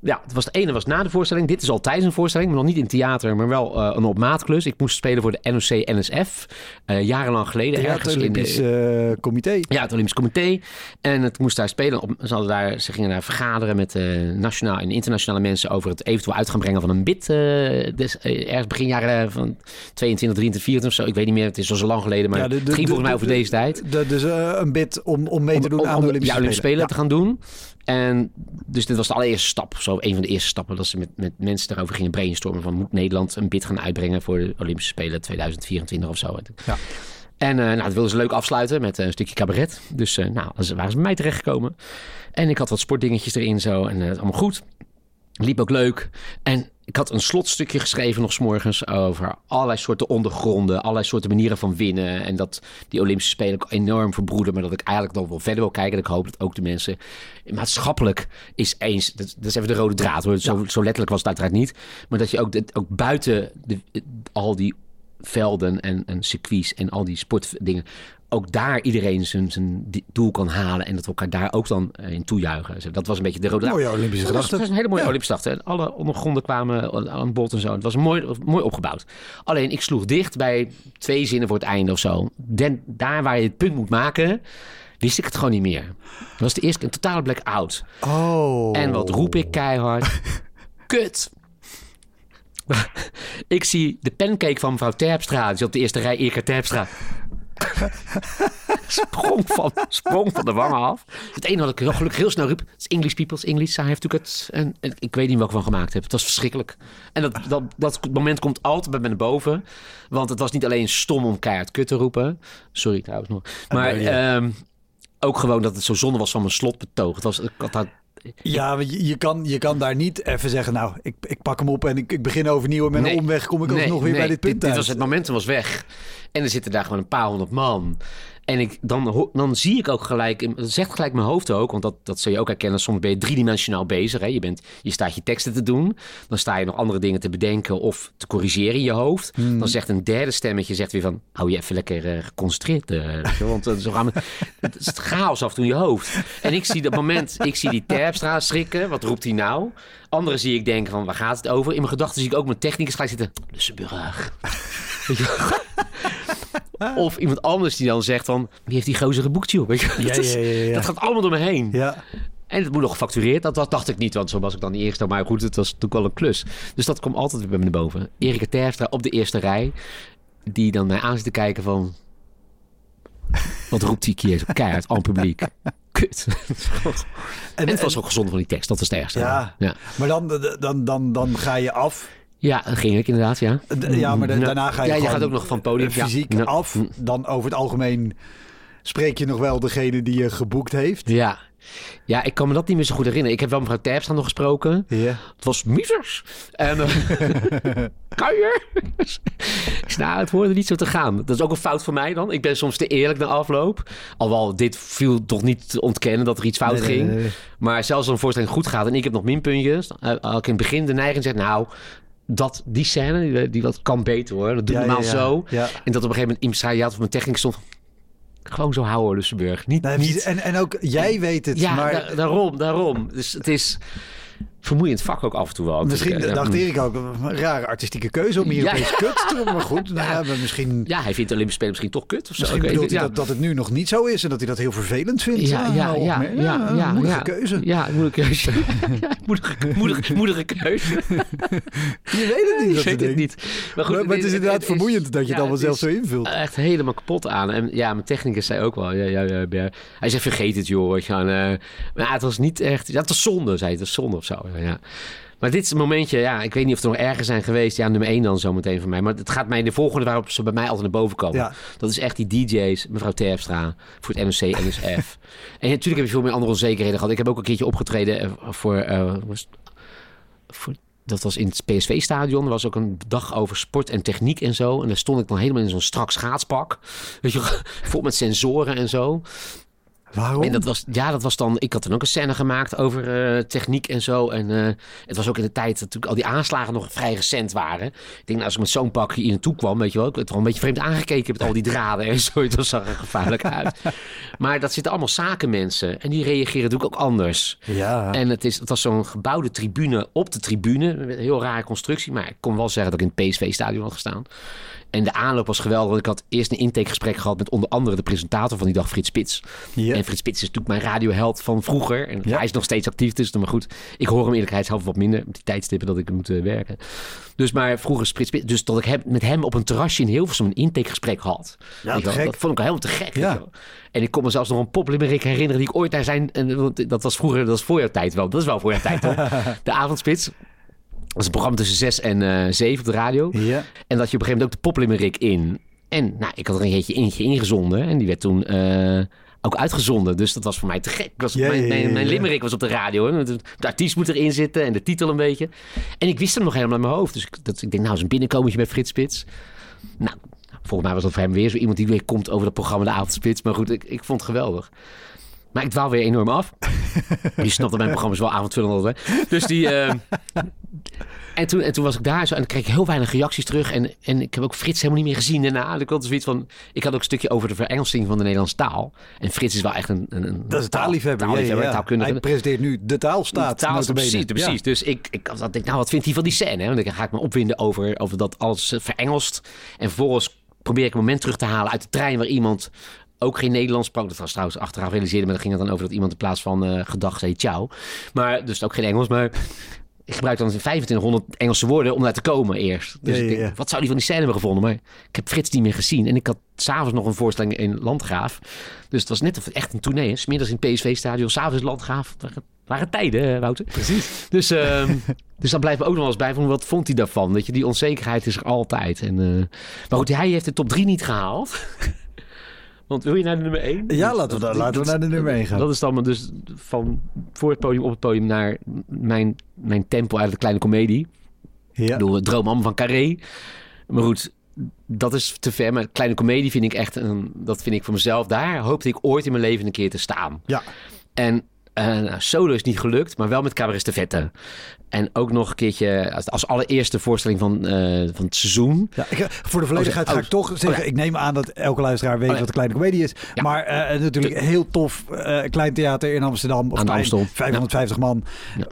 Ja, het was de ene was na de voorstelling. Dit is al tijdens een voorstelling, maar nog niet in theater, maar wel eh, een op maat klus. Ik moest spelen voor de NOC-NSF. eh jarenlang geleden.
Het
ergens in de-
Olympisch eh, Comité.
ja, het Olympisch Comité. En het moest daar spelen. Op, ze, hadden daar, ze gingen daar vergaderen met nationaal en internationale mensen over het eventueel uit gaan brengen van een bid. eh, ergens begin jaren van 22, 23, 24 of zo. Ik weet niet meer, het is al zo lang geleden, maar
Ja, de- de-
het ging volgens mij over
de-
deze tijd.
Dus een bid om, om mee te doen aan de Olympische
ja, Olympische Spelen
Ja.
te gaan doen. En dus dit was de allereerste stap, zo een van de eerste stappen, dat ze met, met mensen daarover gingen brainstormen van moet Nederland een bid gaan uitbrengen voor de Olympische Spelen 2024 of zo.
Ja.
En eh, nou, dat wilden ze leuk afsluiten met een stukje cabaret. Dus eh, nou, dan waren ze bij mij terechtgekomen. En ik had wat sportdingetjes erin zo en uh, allemaal goed. Liep ook leuk. En ik had een slotstukje geschreven nog 's morgens over allerlei soorten ondergronden, allerlei soorten manieren van winnen. En dat die Olympische Spelen ook enorm verbroeden, maar dat ik eigenlijk nog wel verder wil kijken. En ik hoop dat ook de mensen maatschappelijk is eens. Dat, dat is even de rode draad hoor. Zo, zo letterlijk was het uiteraard niet. Maar dat je ook, dat, ook buiten de, al die velden en, en circuits en al die sportdingen ook daar iedereen zijn, zijn doel kan halen. En dat we elkaar daar ook dan in toejuichen. Dat was een beetje de rode
Mooie Olympische
dat was,
gedachte.
dat was een hele mooie ja. Olympische gedachte. Alle ondergronden kwamen aan bod en zo. Het was mooi, mooi opgebouwd. Alleen ik sloeg dicht bij twee zinnen voor het einde of zo. Den, daar waar je het punt moet maken, wist ik het gewoon niet meer. Dat was de eerste een totale blackout.
Oh.
En wat roep ik keihard? Kut! ik zie de pancake van mevrouw Terpstra. Die zat op de eerste rij, Erika Terpstra. sprong, van, sprong van de wangen af. Het ene wat ik heel gelukkig heel snel riep. Het is English people's English. Zij heeft natuurlijk het. En, en, ik weet niet welke van gemaakt heb. Het was verschrikkelijk. En dat, dat, dat moment komt altijd bij me naar boven. Want het was niet alleen stom om keihard kut te roepen. Sorry trouwens nog. Maar um, ook gewoon dat het zo zonde was van mijn slotbetoog. Het was, ik had daar
ja, je, je, kan, je kan daar niet even zeggen, nou, ik, ik pak hem op en ik, ik begin overnieuw en met
nee,
een omweg kom ik
nee,
alsnog weer
nee,
bij dit punt
dit, dit was Het momentum was weg. En er zitten daar gewoon een paar honderd man. En ik, dan, dan zie ik ook gelijk, dat zegt gelijk mijn hoofd ook, want dat, dat zul je ook herkennen. Soms ben je driedimensionaal bezig. Hè? Je, bent, je staat je teksten te doen. Dan sta je nog andere dingen te bedenken of te corrigeren in je hoofd. Dan zegt een derde stemmetje zegt weer van, hou je even lekker eh, geconcentreerd. wel, want zo gaan we, het is chaos af en toe in je hoofd. En ik zie dat moment, ik zie die Terpstra schrikken. Wat roept hij nou? Anderen zie ik denken van, waar gaat het over? In mijn gedachten zie ik ook mijn technicus gelijk zitten. Lussenburg. Wel? Of iemand anders die dan zegt van... Wie heeft die gozer geboekt, joh? Weet je?
Ja,
dat, is-
ja, ja, ja.
dat gaat allemaal door me heen.
Ja.
En het moet nog gefactureerd. Dat, dat dacht ik niet, want zo was ik dan niet eerst. Maar goed, het was natuurlijk wel een klus. Dus dat komt altijd weer bij me naar boven. Erika Terpstra op de eerste rij. Die dan mij aan zit te kijken van... Wat roept die keer zo keihard aan publiek? Kut. En het was ook gezond van die tekst. Dat was het ergste.
Ja.
ja.
Maar dan, dan, dan, dan ga je af.
Ja, dat ging ik inderdaad, ja.
Ja, maar daarna ga je
Ja, je gaat ook nog van podium.
Fysiek
Ja.
af. Dan over het algemeen spreek je nog wel degene die je geboekt heeft.
Ja. ja, ik kan me dat niet meer zo goed herinneren. Ik heb wel mevrouw Terpstra nog gesproken.
Ja.
Het was mieters. En eh, kan je? Ik zei, nou, het hoorde niet zo te gaan. Dat is ook een fout van mij dan. Ik ben soms te eerlijk na afloop. Alhoewel, dit viel toch niet te ontkennen dat er iets fout
Nee,
ging.
nee, nee.
Maar zelfs als een voorstelling goed gaat en ik heb nog minpuntjes... eh, had ik in het begin de neiging zeg, nou... Dat, die scène, die, die wat kan beter hoor. Dat doe ik
Ja,
normaal zo. En dat op een gegeven moment zei... Ja, of mijn techniek stond... Gewoon zo houden, Lussenburg. Niet,
Nee,
niet
en, en ook jij weet het.
ja,
maar
da- daarom, daarom. Dus het is vermoeiend vak ook af en toe wel.
misschien
natuurlijk.
dacht Erik ook een rare artistieke keuze om hier
Ja,
opeens kut te doen. Maar goed, nou ja, maar misschien,
Ja, hij vindt de Olympische Spelen misschien toch kut of zo.
misschien bedoelt hij dat, dat het nu nog niet zo is en dat hij dat heel vervelend vindt.
Ja, ja,
nou,
ja,
opmerk-
ja, ja, ja.
keuze.
Ja, moeilijke keuze. ja, moedige, moedige, moedige keuze.
Je weet het niet.
Ik
dat
weet het niet. Maar, goed,
Maar, maar het is inderdaad vermoeiend dat je het allemaal zelf zo invult.
Echt helemaal kapot aan. En ja, mijn technicus zei ook wel. Ja, ja. Hij zei, vergeet het joh. je eh, maar het was niet echt... Het was zonde, zei hij. Het was zonde of zo. Ja, ja. Maar dit is een momentje, ja, ik weet niet of er nog erger zijn geweest. Ja, nummer één dan zometeen van mij. Maar het gaat mij de volgende waarop ze bij mij altijd naar boven komen.
Ja.
Dat is echt die DJ's, mevrouw Terpstra, voor het NOC, NSF. en natuurlijk heb je veel meer andere onzekerheden gehad. Ik heb ook een keertje opgetreden eh, voor, was, voor dat was in het PSV-stadion. Er was ook een dag over sport en techniek en zo. En daar stond ik dan helemaal in zo'n strak schaatspak. Weet je, vol met sensoren en zo.
Waarom?
En dat was, ja, dat was dan. Ik had dan ook een scène gemaakt over eh, techniek en zo. En eh, het was ook in de tijd dat natuurlijk al die aanslagen nog vrij recent waren. Ik denk, nou, als ik met zo'n pak hier naartoe kwam, weet je wel, ik werd wel een beetje vreemd aangekeken met al die draden en zo. Het zag er gevaarlijk uit. Maar dat zitten allemaal zakenmensen en die reageren natuurlijk ook anders.
ja.
En het, is, het was zo'n gebouwde tribune op de tribune. Een heel rare constructie, maar ik kon wel zeggen dat ik in het PSV-stadion had gestaan. En de aanloop was geweldig. want Ik had eerst een intakegesprek gehad met onder andere de presentator van die dag, Frits Spits.
Ja.
En Frits Spits is natuurlijk mijn radioheld van vroeger. En hij is nog steeds actief, dus maar goed. Ik hoor hem eerlijkheidshalve wat minder op die tijdstippen dat ik moet eh, werken. Dus maar vroeger is Frits Spits, dus dat ik hem, met hem op een terrasje in Hilversum een intakegesprek had.
Ja, gek.
Dat vond ik al helemaal te gek.
Ja.
En ik kon me zelfs nog een poplimerick herinneren die ik ooit daar zijn. En, want dat was vroeger, dat was voor jouw tijd wel. Dat is wel voor jouw tijd hoor. De avondspits. Dat is een programma tussen 6 en eh 7 op de radio.
Ja.
En dat je op een gegeven moment ook de poplimerick in. En nou, ik had er een eentje, eentje ingezonden. En die werd toen eh, ook uitgezonden. Dus dat was voor mij te gek. Was, mijn, mijn, limerick was op de radio. Hè. De, artiest moet erin zitten en de titel een beetje. En ik wist hem nog helemaal in mijn hoofd. Dus ik, dat, ik denk, nou, eens een binnenkomertje met Frits Spits. Nou, volgens mij was dat voor hem weer zo iemand die weer komt over dat programma De Avondspits. Maar goed, ik, ik vond het geweldig. Maar ik dwaal weer enorm af. Je snapt dat mijn programma's wel avondvullend hè. Dus die... eh, en toen, en toen was ik daar zo en dan kreeg ik heel weinig reacties terug. En, en ik heb ook Frits helemaal niet meer gezien daarna. Ik had zoiets van... Ik had ook een stukje over de verengelsing van de Nederlandse taal. En Frits is wel echt een... een, een
Dat is een taalliefhebber. Ja,
taalliefhebber,
ja, ja.
taalkundige.
Hij presenteert nu de taalstaat.
De taal is
notabene.
precies, precies. Dus ik, ik had- denk, nou, wat vindt hij van die scène? hè? Want dan ga ik me opwinden over, over dat alles verengelst. En vervolgens probeer ik een moment terug te halen uit de trein waar iemand ook geen Nederlands sprak. Dat was trouwens achteraf realiseerde, maar dan ging het dan over dat iemand in plaats van eh gedag zei ciao. Maar dus ook geen Engels, maar ik gebruik dan 2500 Engelse woorden om daar te komen eerst. Dus
Ja,
denk, wat zou die van die scène hebben gevonden? Maar ik heb Frits niet meer gezien. En ik had s'avonds nog een voorstelling in Landgraaf. Dus het was net of het echt een tournee. hè. 's middags in PSV-stadion, s'avonds Landgraaf. Het waren, tijden, Wouter.
Precies.
Dus, ehm, dus dan blijft me ook nog wel eens bij van wat vond hij daarvan? Weet je, die onzekerheid is er altijd. En, eh, maar goed, hij heeft de top 3 niet gehaald. Want wil je naar de nummer 1?
Ja, laten we, laten we naar de nummer 1 gaan.
Dat is dan dus van voor het podium op het podium naar mijn, mijn tempo uit de kleine komedie.
Ja.
Ik bedoel, Droomam van Carré. Maar goed, dat is te ver. Maar kleine comedie vind ik echt, een, dat vind ik voor mezelf. Daar hoopte ik ooit in mijn leven een keer te staan.
Ja.
En eh, solo is niet gelukt, maar wel met Cabaret de Vette. En ook nog een keertje als, als allereerste voorstelling van, eh, van het seizoen.
Ja, ik, voor de volledigheid
Oh,
ga ik toch zeggen,
oh ja.
ik neem aan dat elke luisteraar weet
Oh
wat de kleine comedie is.
Ja.
Maar eh, natuurlijk heel tof eh, klein theater in Amsterdam. Of
Aan de
klein,
Amstel.
550 man.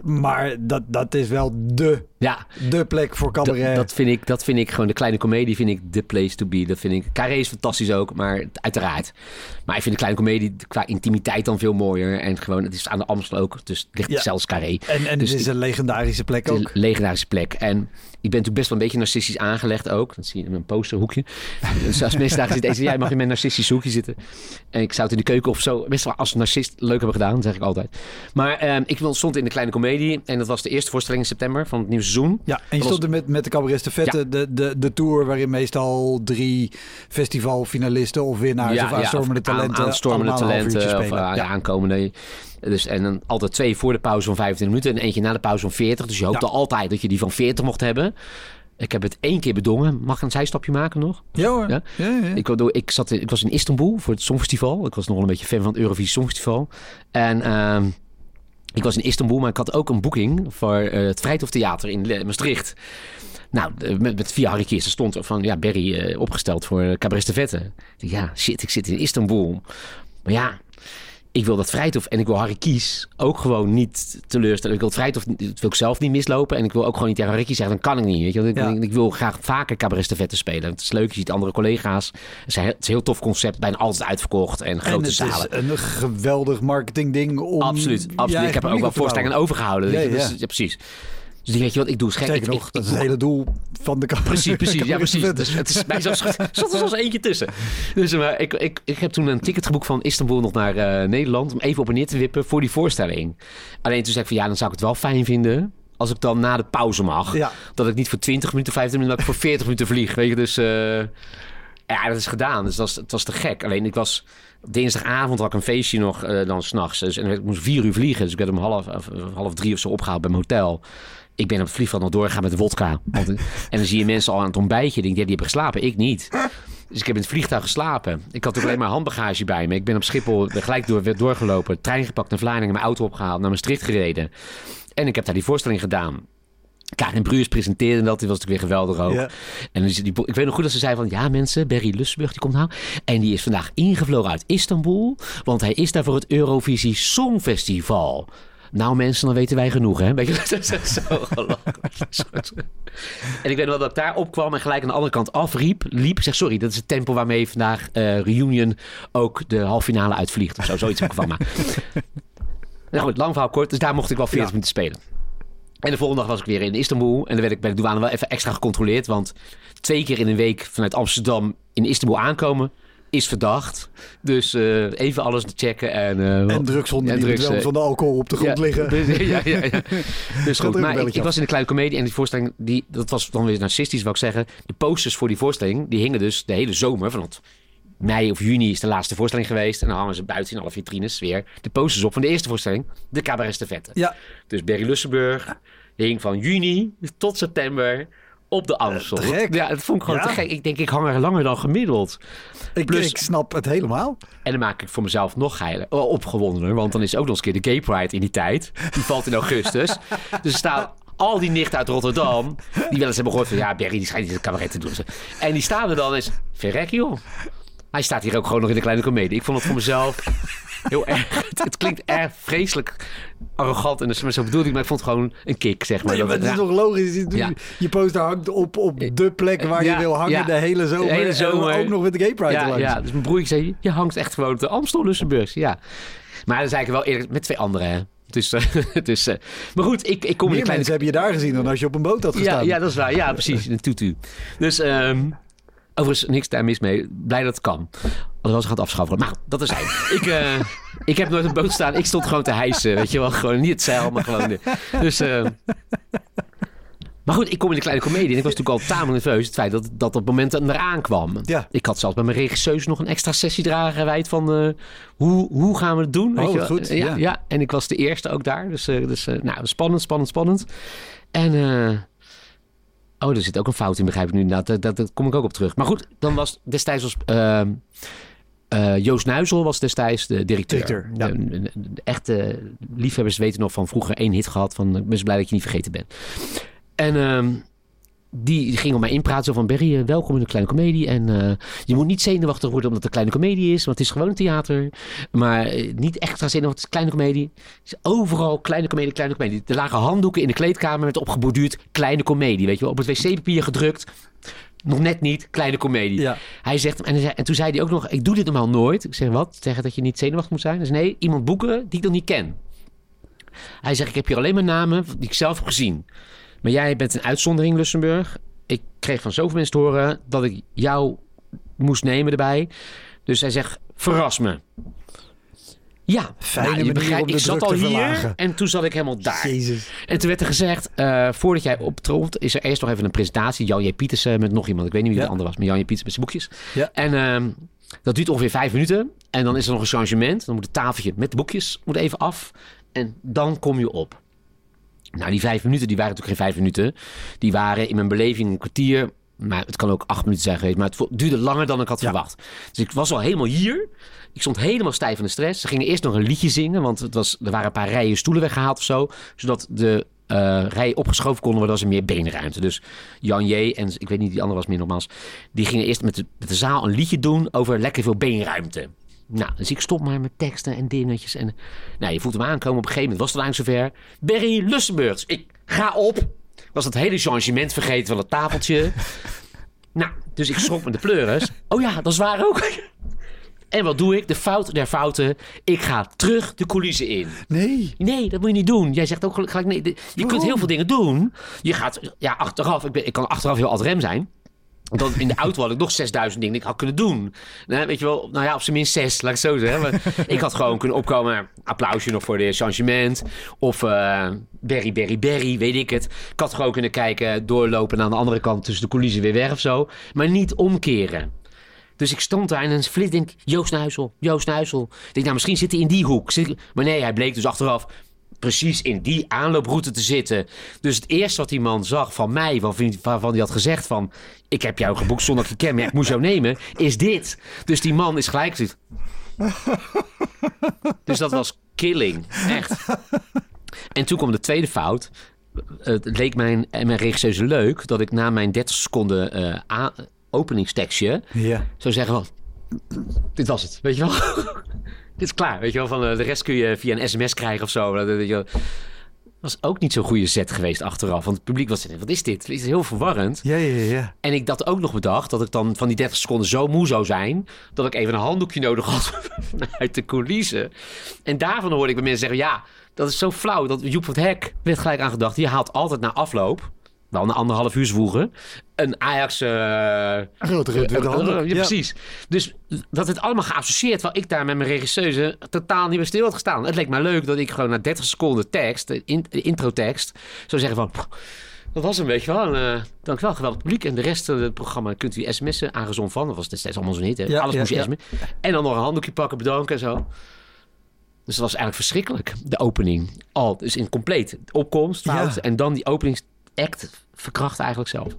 Maar dat, dat is wel de,
Ja,
de plek voor cabaret.
dat, vind ik, dat vind ik gewoon de kleine comedie vind ik the place to be. Dat vind ik. Carré is fantastisch ook, maar uiteraard. Maar ik vind de kleine comedie qua intimiteit dan veel mooier. En gewoon, het is aan de Amstel ook. Dus het ligt zelfs Carré.
en en
dus
het is een legendarische plek
Het is
ook.
legendarische plek. En ik ben natuurlijk best wel een beetje narcistisch aangelegd ook. Dat zie je in mijn posterhoekje. dus als mensen daar zitten, jij mag in mijn narcistisch hoekje zitten. En ik zou het in de keuken of zo, best wel als narcist leuk hebben gedaan, zeg ik altijd. Maar ehm, ik stond in de kleine comedie. En dat was de eerste voorstelling in september van het nieuwe seizoen.
Ja, en je
Dat
stond er met, met de cabaret Vette, de, de, de tour waarin meestal drie festivalfinalisten of winnaars of aanstormende
of aan-
talenten
aanstormende talenten of uh,
ja.
aankomende. Dus, en dan altijd twee voor de pauze van 25 minuten en eentje na de pauze van 40. Dus je hoopte
Ja.
altijd dat je die van 40 mocht hebben. Ik heb het één keer bedongen. Mag ik een zijstapje maken nog?
Ja hoor.
Ja?
Ja, ja.
Ik, zat in, ik was in Istanbul voor het Songfestival. Ik was nog wel een beetje fan van het Eurovisie Songfestival. En ehm, ik was in Istanbul, maar ik had ook een boeking voor eh, het Vrijthof Theater in Maastricht. Nou, met, met vier Harry Kiers. Er stond er van, ja, Berry eh, opgesteld voor eh, Cabaret de Vette. Ja, shit, ik zit in Istanbul. Maar ja, ik wil dat Vrijthof en ik wil Harry Kies ook gewoon niet teleurstellen. Ik wil het Vrijthof, dat wil ik zelf niet mislopen. En ik wil ook gewoon niet tegen Harry Kies zeggen, dan kan ik niet. Weet je? wel. Ik,
Ja.
ik, wil graag vaker Cabaret de Vette spelen. Het is leuk, je ziet andere collega's. Het is een heel, het tof concept, bijna altijd uitverkocht en
En
grote
het
zalen.
is een geweldig marketingding om...
Absoluut, absoluut. Ik heb er ook wel voorstellingen overgehouden.
Ja.
Dus, ja, precies. Dus die weet je wat ik doe? Is gek. Ik,
nog,
ik-
dat is het hele doel van de.
Precies, precies. Ja, precies.
Vette.
Dus het is bij zelfs zat er zelfs eentje tussen. Dus maar ik, ik, ik heb toen een ticket geboekt van Istanbul nog naar eh, Nederland. Om even op en neer te wippen voor die voorstelling. Alleen toen zei ik van ja, dan zou ik het wel fijn vinden. Als ik dan na de pauze mag.
Ja.
Dat ik niet voor 20 minuten, 15 minuten, ik voor 40 minuten vlieg. Weet je, dus eh, ja, dat is gedaan. Dus dat was, het was te gek. Alleen ik was dinsdagavond had ik een feestje nog eh, dan s'nachts. Dus, en ik moest vier uur vliegen. Dus ik werd om half, half drie of zo opgehaald bij mijn hotel. Ik ben op het vliegveld nog doorgegaan met de wodka. Want, en dan zie je mensen al aan het ontbijtje. Denk, ja, die hebben geslapen. Ik niet. Dus ik heb in het vliegtuig geslapen. Ik had ook alleen maar handbagage bij me. Ik ben op Schiphol gelijk door, weer doorgelopen. Trein gepakt naar Vlaardingen. Mijn auto opgehaald. Naar Maastricht gereden. En ik heb daar die voorstelling gedaan. Karin Bruurs presenteerde dat. Die was natuurlijk weer geweldig ook.
Ja.
En die, ik weet nog goed dat ze zei van... Ja mensen, Berry Lussenburg die komt nou. En die is vandaag ingevlogen uit Istanbul. Want hij is daar voor het Eurovisie Songfestival. Nou mensen, dan weten wij genoeg hè. Weet je, dat is zo. En ik weet wel dat ik daar opkwam en gelijk aan de andere kant afriep. Liep. Zeg sorry, dat is het tempo waarmee vandaag eh, Reunion ook de halve finale uitvliegt. Of zo, zoiets heb ik van. Maar... Nou goed, lang verhaal kort. Dus daar mocht ik wel 40
Ja.
minuten spelen. En de volgende dag was ik weer in Istanbul. En dan werd ik bij de douane wel even extra gecontroleerd. Want twee keer in een week vanuit Amsterdam in Istanbul aankomen is verdacht. Dus eh, even alles te checken. En, eh,
En
drugs,
wel
eh,
van de alcohol op de grond
ja,
liggen.
dus- ja, ja, ja. Dus goed, maar ik, was in de kleine comedie en die voorstelling, die, dat was dan weer narcistisch, wou ik zeggen. De posters voor die voorstelling, die hingen dus de hele zomer. Van het mei of juni is de laatste voorstelling geweest. En dan hangen ze buiten in alle vitrines weer de posters op van de eerste voorstelling. De Cabaret Vette.
Ja,
Dus Berry Lussenburg hing van juni tot september op de Amstel.
te gek.
Ja, dat vond ik gewoon
Ja.
te gek. Ik denk, ik hang er langer dan gemiddeld.
ik,
Plus-
ik snap het helemaal.
En dan maak ik voor mezelf nog geiler, oh, opgewondener. Want dan is ook nog eens een keer de Gay Pride in die tijd. Die valt in augustus. dus er staan al die nichten uit Rotterdam... die wel eens hebben gehoord van... ja, Berry die schijnt niet het cabaret te doen. En die staan er dan eens... verrek joh. Hij staat hier ook gewoon nog in de kleine komedie. Ik vond het voor mezelf heel erg... Het, het klinkt erg vreselijk arrogant. En dus, maar zo bedoelde ik, maar ik vond het gewoon een kick, zeg maar.
Nee, maar
Dat-
het is toch logisch? Je,
Ja.
je poster hangt op, op de plek waar
Ja,
je wil hangen
ja.
de hele zomer.
De hele
En ook nog met de Gay Pride
ja,
langs.
ja, dus mijn broertje zei, je hangt echt gewoon op de Amstel Lussenburg. Ja. Maar dan zei ik wel eerlijk, met twee anderen, hè. Dus, eh, dus, eh, maar goed, ik, ik kom in
Meer
een kleine...
mensen hebben je daar gezien dan als je op een boot had gestaan.
ja, dat is waar. Ja, precies. In een tutu. Dus, ehm overigens, niks daar mis mee. Blij dat het kan. Alhoewel ze gaat afschaffen. Maar dat is hij. ik, eh, ik heb nooit op een boot staan. Ik stond gewoon te hijsen. Weet je wel. Gewoon niet het zeil, maar gewoon... de- Dus... eh, maar goed, ik kom in de kleine comedie en ik was natuurlijk al tamelijk nerveus. Het feit dat dat, dat moment eraan kwam.
Ja.
Ik had zelfs bij mijn regisseus nog een extra sessie dragen gewijd van... eh, hoe, hoe gaan we het doen?
Oh,
je wel?
goed,
Ja,
ja.
ja, en ik was de eerste ook daar. Dus, dus nou, spannend, spannend, spannend. En... Oh, er zit ook een fout in, begrijp ik nu. inderdaad. Dat, dat, dat kom ik ook op terug. Maar goed, dan was destijds was eh, Joost Nuizel was destijds de directeur.
Directeur, ja.
De, de- de echte liefhebbers weten nog van vroeger één hit gehad van ik ben zo blij dat je niet vergeten bent. En ehm, die, ging op mij inpraten zo van Berry, eh, welkom in de Kleine Comedie. En eh, je moet niet zenuwachtig worden omdat het een Kleine Comedie is, want het is gewoon een theater. Maar eh, niet extra zenuwachtig, het is Kleine Comedie. Het is overal Kleine Comedie, Kleine Comedie. Er lagen handdoeken in de kleedkamer met opgeborduurd Kleine Comedie. Weet je wel, op het wc-papier gedrukt. Nog net niet, Kleine Comedie.
Ja.
Hij zegt, en, hij zei- en toen zei hij ook nog, ik doe dit normaal nooit. Ik zeg, wat? Zeggen dat je niet zenuwachtig moet zijn? Dus nee, iemand boeken die ik nog niet ken. Hij zegt, ik heb hier alleen maar namen die ik zelf heb gezien. Maar jij bent een uitzondering, Lussenburg. Ik kreeg van zoveel mensen te horen dat ik jou moest nemen erbij. Dus hij zegt, verras me. Ja,
Fijne
nou, je begrijpt, ik zat al hier
verlagen.
en toen zat ik helemaal daar.
Jezus.
En toen werd er gezegd, eh, voordat jij optront, is er eerst nog even een presentatie. Jan J. Pietersen met nog iemand. Ik weet niet wie
Ja.
de ander was, maar Jan J. Pietersen met zijn boekjes.
Ja.
En ehm, dat duurt ongeveer vijf minuten. En dan is er nog een changement. Dan moet het tafeltje met de boekjes moet even af. En dan kom je op. Nou, die vijf minuten, die waren natuurlijk geen vijf minuten. Die waren in mijn beleving een kwartier. Maar het kan ook acht minuten zijn geweest. Maar het duurde langer dan ik had
Ja.
verwacht. Dus ik was al helemaal hier. Ik stond helemaal stijf van de stress. Ze gingen eerst nog een liedje zingen. Want het was, er waren een paar rijen stoelen weggehaald of zo. Zodat de eh rijen opgeschoven konden worden als er meer beenruimte. Dus Jan J. en ik weet niet, die andere was meer nogmaals. Die gingen eerst met de, met de zaal een liedje doen over lekker veel beenruimte. Nou, dus ik stop maar met teksten en dingetjes. En, nou, je voelt hem aankomen. Op een gegeven moment was het eigenlijk zover. Berry Lussenburg. Dus ik ga op. Was het hele changement vergeten van het tafeltje. nou, dus ik schrok met de pleuris. Oh ja, dat is waar ook. En wat doe ik? De fout der fouten. Ik ga terug de coulissen in.
Nee.
Nee, dat moet je niet doen. Jij zegt ook gelijk, nee. de- Je kunt heel veel dingen doen. Je gaat, ja, achteraf. Ik, ben, ik kan achteraf heel ad rem zijn. Dan in de auto had ik nog 6000 dingen die ik had kunnen doen. Weet je wel, nou ja, op zijn minst zes, laat ik het zo zeggen. Maar ik had gewoon kunnen opkomen. Applausje nog voor de changement. Of eh Berry, Berry, Berry, weet ik het. Ik had gewoon kunnen kijken, doorlopen en aan de andere kant tussen de coulissen weer weg of zo. Maar niet omkeren. Dus ik stond daar en een flits denk ik, Joost Nuisel, Joost Nuisel. Ik denk, nou, misschien zit hij in die hoek. Maar nee, hij bleek dus achteraf precies in die aanlooproute te zitten. Dus het eerste wat die man zag van mij, waarvan, hij had gezegd van... ik heb jou geboekt zonder dat je ken, maar ik moest jou nemen, is dit. Dus die man is gelijk... Dus dat was killing, echt. En toen kwam de tweede fout. Het leek mijn, en mijn regisseuse leuk dat ik na mijn 30 seconden a- openingstekstje
Ja.
zou zeggen van, dit was het, weet je wel? Dit is klaar, weet je wel? Van, eh, de rest kun je via een sms krijgen of zo. Dat, was ook niet zo'n goede zet geweest achteraf. Want het publiek was, wat is dit? Het is heel verwarrend.
Ja, ja, ja.
En ik dat ook nog bedacht, dat ik dan van die 30 seconden zo moe zou zijn, dat ik even een handdoekje nodig had vanuit de coulissen. En daarvan hoorde ik bij mensen zeggen, ja, dat is zo flauw. Dat Joep van het Hek werd gelijk aan gedacht, die haalt altijd na afloop, wel een anderhalf uur zwoegen, een Ajax... eh, ja,
Ja.
precies. Dus dat het allemaal geassocieerd, terwijl ik daar met mijn regisseuse totaal niet bij stil had gestaan. Het leek mij leuk dat ik gewoon na 30 seconden tekst, de, in, introtekst, zou zeggen van... "Pff, Dat was een beetje wel. Uh, dankjewel, geweldig publiek. En de rest van het programma kunt u sms'en, aangezond van. Dat was destijds allemaal zo niet. Hè?
Ja,
Alles moest je sms'en. En dan nog een handdoekje pakken, bedanken en zo. Dus dat was eigenlijk verschrikkelijk, de opening. Al, dus in compleet. Opkomst, fout.
Ja.
En dan die openingsact verkracht eigenlijk zelf.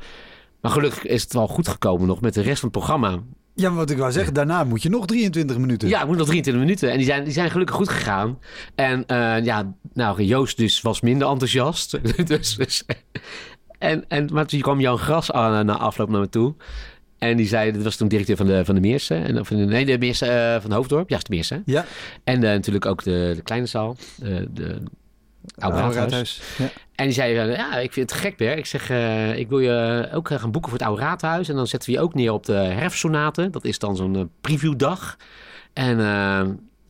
Maar gelukkig is het wel goed gekomen nog met de rest van het programma.
Ja, maar wat ik wou zeggen, daarna moet je nog 23 minuten.
Ja, ik moet nog 23 minuten. En die zijn, die zijn gelukkig goed gegaan. En eh, ja, nou, Joost dus was minder enthousiast. dus, dus- en, en, maar toen kwam Jan Gras aan na afloop naar me toe. En die zei, dat was toen directeur van de, van de Meersen. En, of, nee, de Meersen eh, van Hoofddorp. Ja, de Meersen.
Ja,
En eh, natuurlijk ook de, de kleine zaal. De oude raadhuis.
Raadhuis. Ja.
En die zei, ja, ik vind het gek, Ber. Ik zeg, eh, ik wil je ook gaan boeken voor het oude raadhuis. En dan zetten we je ook neer op de herfstsonaten. Dat is dan zo'n eh, previewdag. En eh,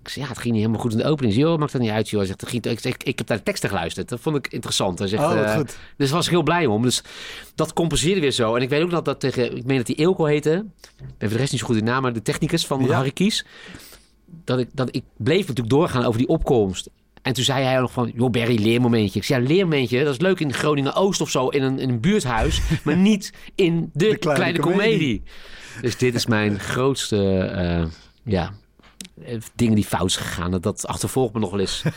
ik zei, ja, het ging niet helemaal goed in de opening. Hij zei, joh, maakt dat niet uit, joh. Zegt, ik, zeg, ik heb naar de teksten geluisterd. Dat vond ik interessant. Hij zegt,
Oh, goed.
dus was ik heel blij om. Dus dat compenseerde weer zo. En ik weet ook nog dat tegen, ik meen dat die Eelco heette. Ik ben voor de rest niet zo goed in naam, maar de technicus van
Ja.
Harry Kies. Dat ik, dat ik bleef natuurlijk doorgaan over die opkomst. En toen zei hij nog van, joh Barry, leermomentje. Ik zei, ja, leermomentje, dat is leuk in Groningen-Oost of zo, in een, in een buurthuis. maar niet in de,
De
kleine,
kleine.
Dus dit is mijn grootste, eh, ja, eh, dingen die fout zijn gegaan. Dat, dat achtervolgt me nog wel eens.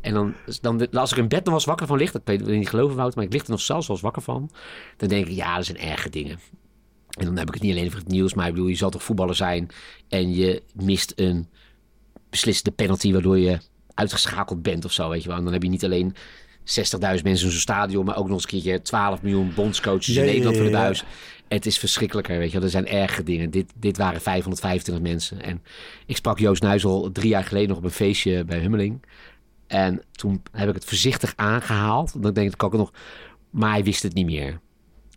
En dan, dan, als ik in bed nog was wakker van ligt, ik weet niet geloven Wout, maar ik lig er nog zelfs wel eens wakker van. Dan denk ik, ja, dat zijn erge dingen. En dan heb ik het niet alleen over het nieuws, maar ik bedoel, je zal toch voetballer zijn en je mist een beslissende penalty waardoor je uitgeschakeld bent of zo, weet je wel. En dan heb je niet alleen 60.000 mensen in zo'n stadion, maar ook nog eens een keertje 12 miljoen bondscoaches in Nederland voor de buis. Het is verschrikkelijker, weet je wel. Er zijn erge dingen. Dit, dit waren 525 mensen. En ik sprak Joost Nuizel drie jaar geleden nog op een feestje bij Hummeling. En toen heb ik het voorzichtig aangehaald. Dan denk ik ook nog, maar hij wist het niet meer.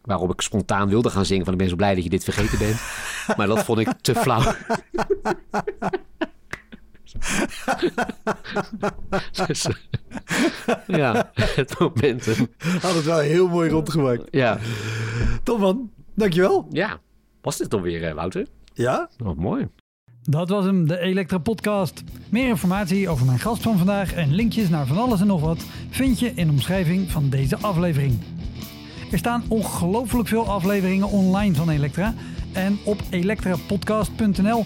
Waarop ik spontaan wilde gaan zingen van ik ben zo blij dat je dit vergeten bent. Maar dat vond ik te flauw. Dus, ja, het momentum.
Had het wel heel mooi rondgemaakt.
Ja,
Top man, dankjewel.
ja. Was dit dan weer, eh, Wouter?
Ja?
Oh, mooi.
Dat was hem, de Elektra Podcast. Meer informatie over mijn gast van vandaag en linkjes naar van alles en nog wat vind je in de omschrijving van deze aflevering. Er staan ongelooflijk veel afleveringen online van Elektra. En op elektrapodcast.nl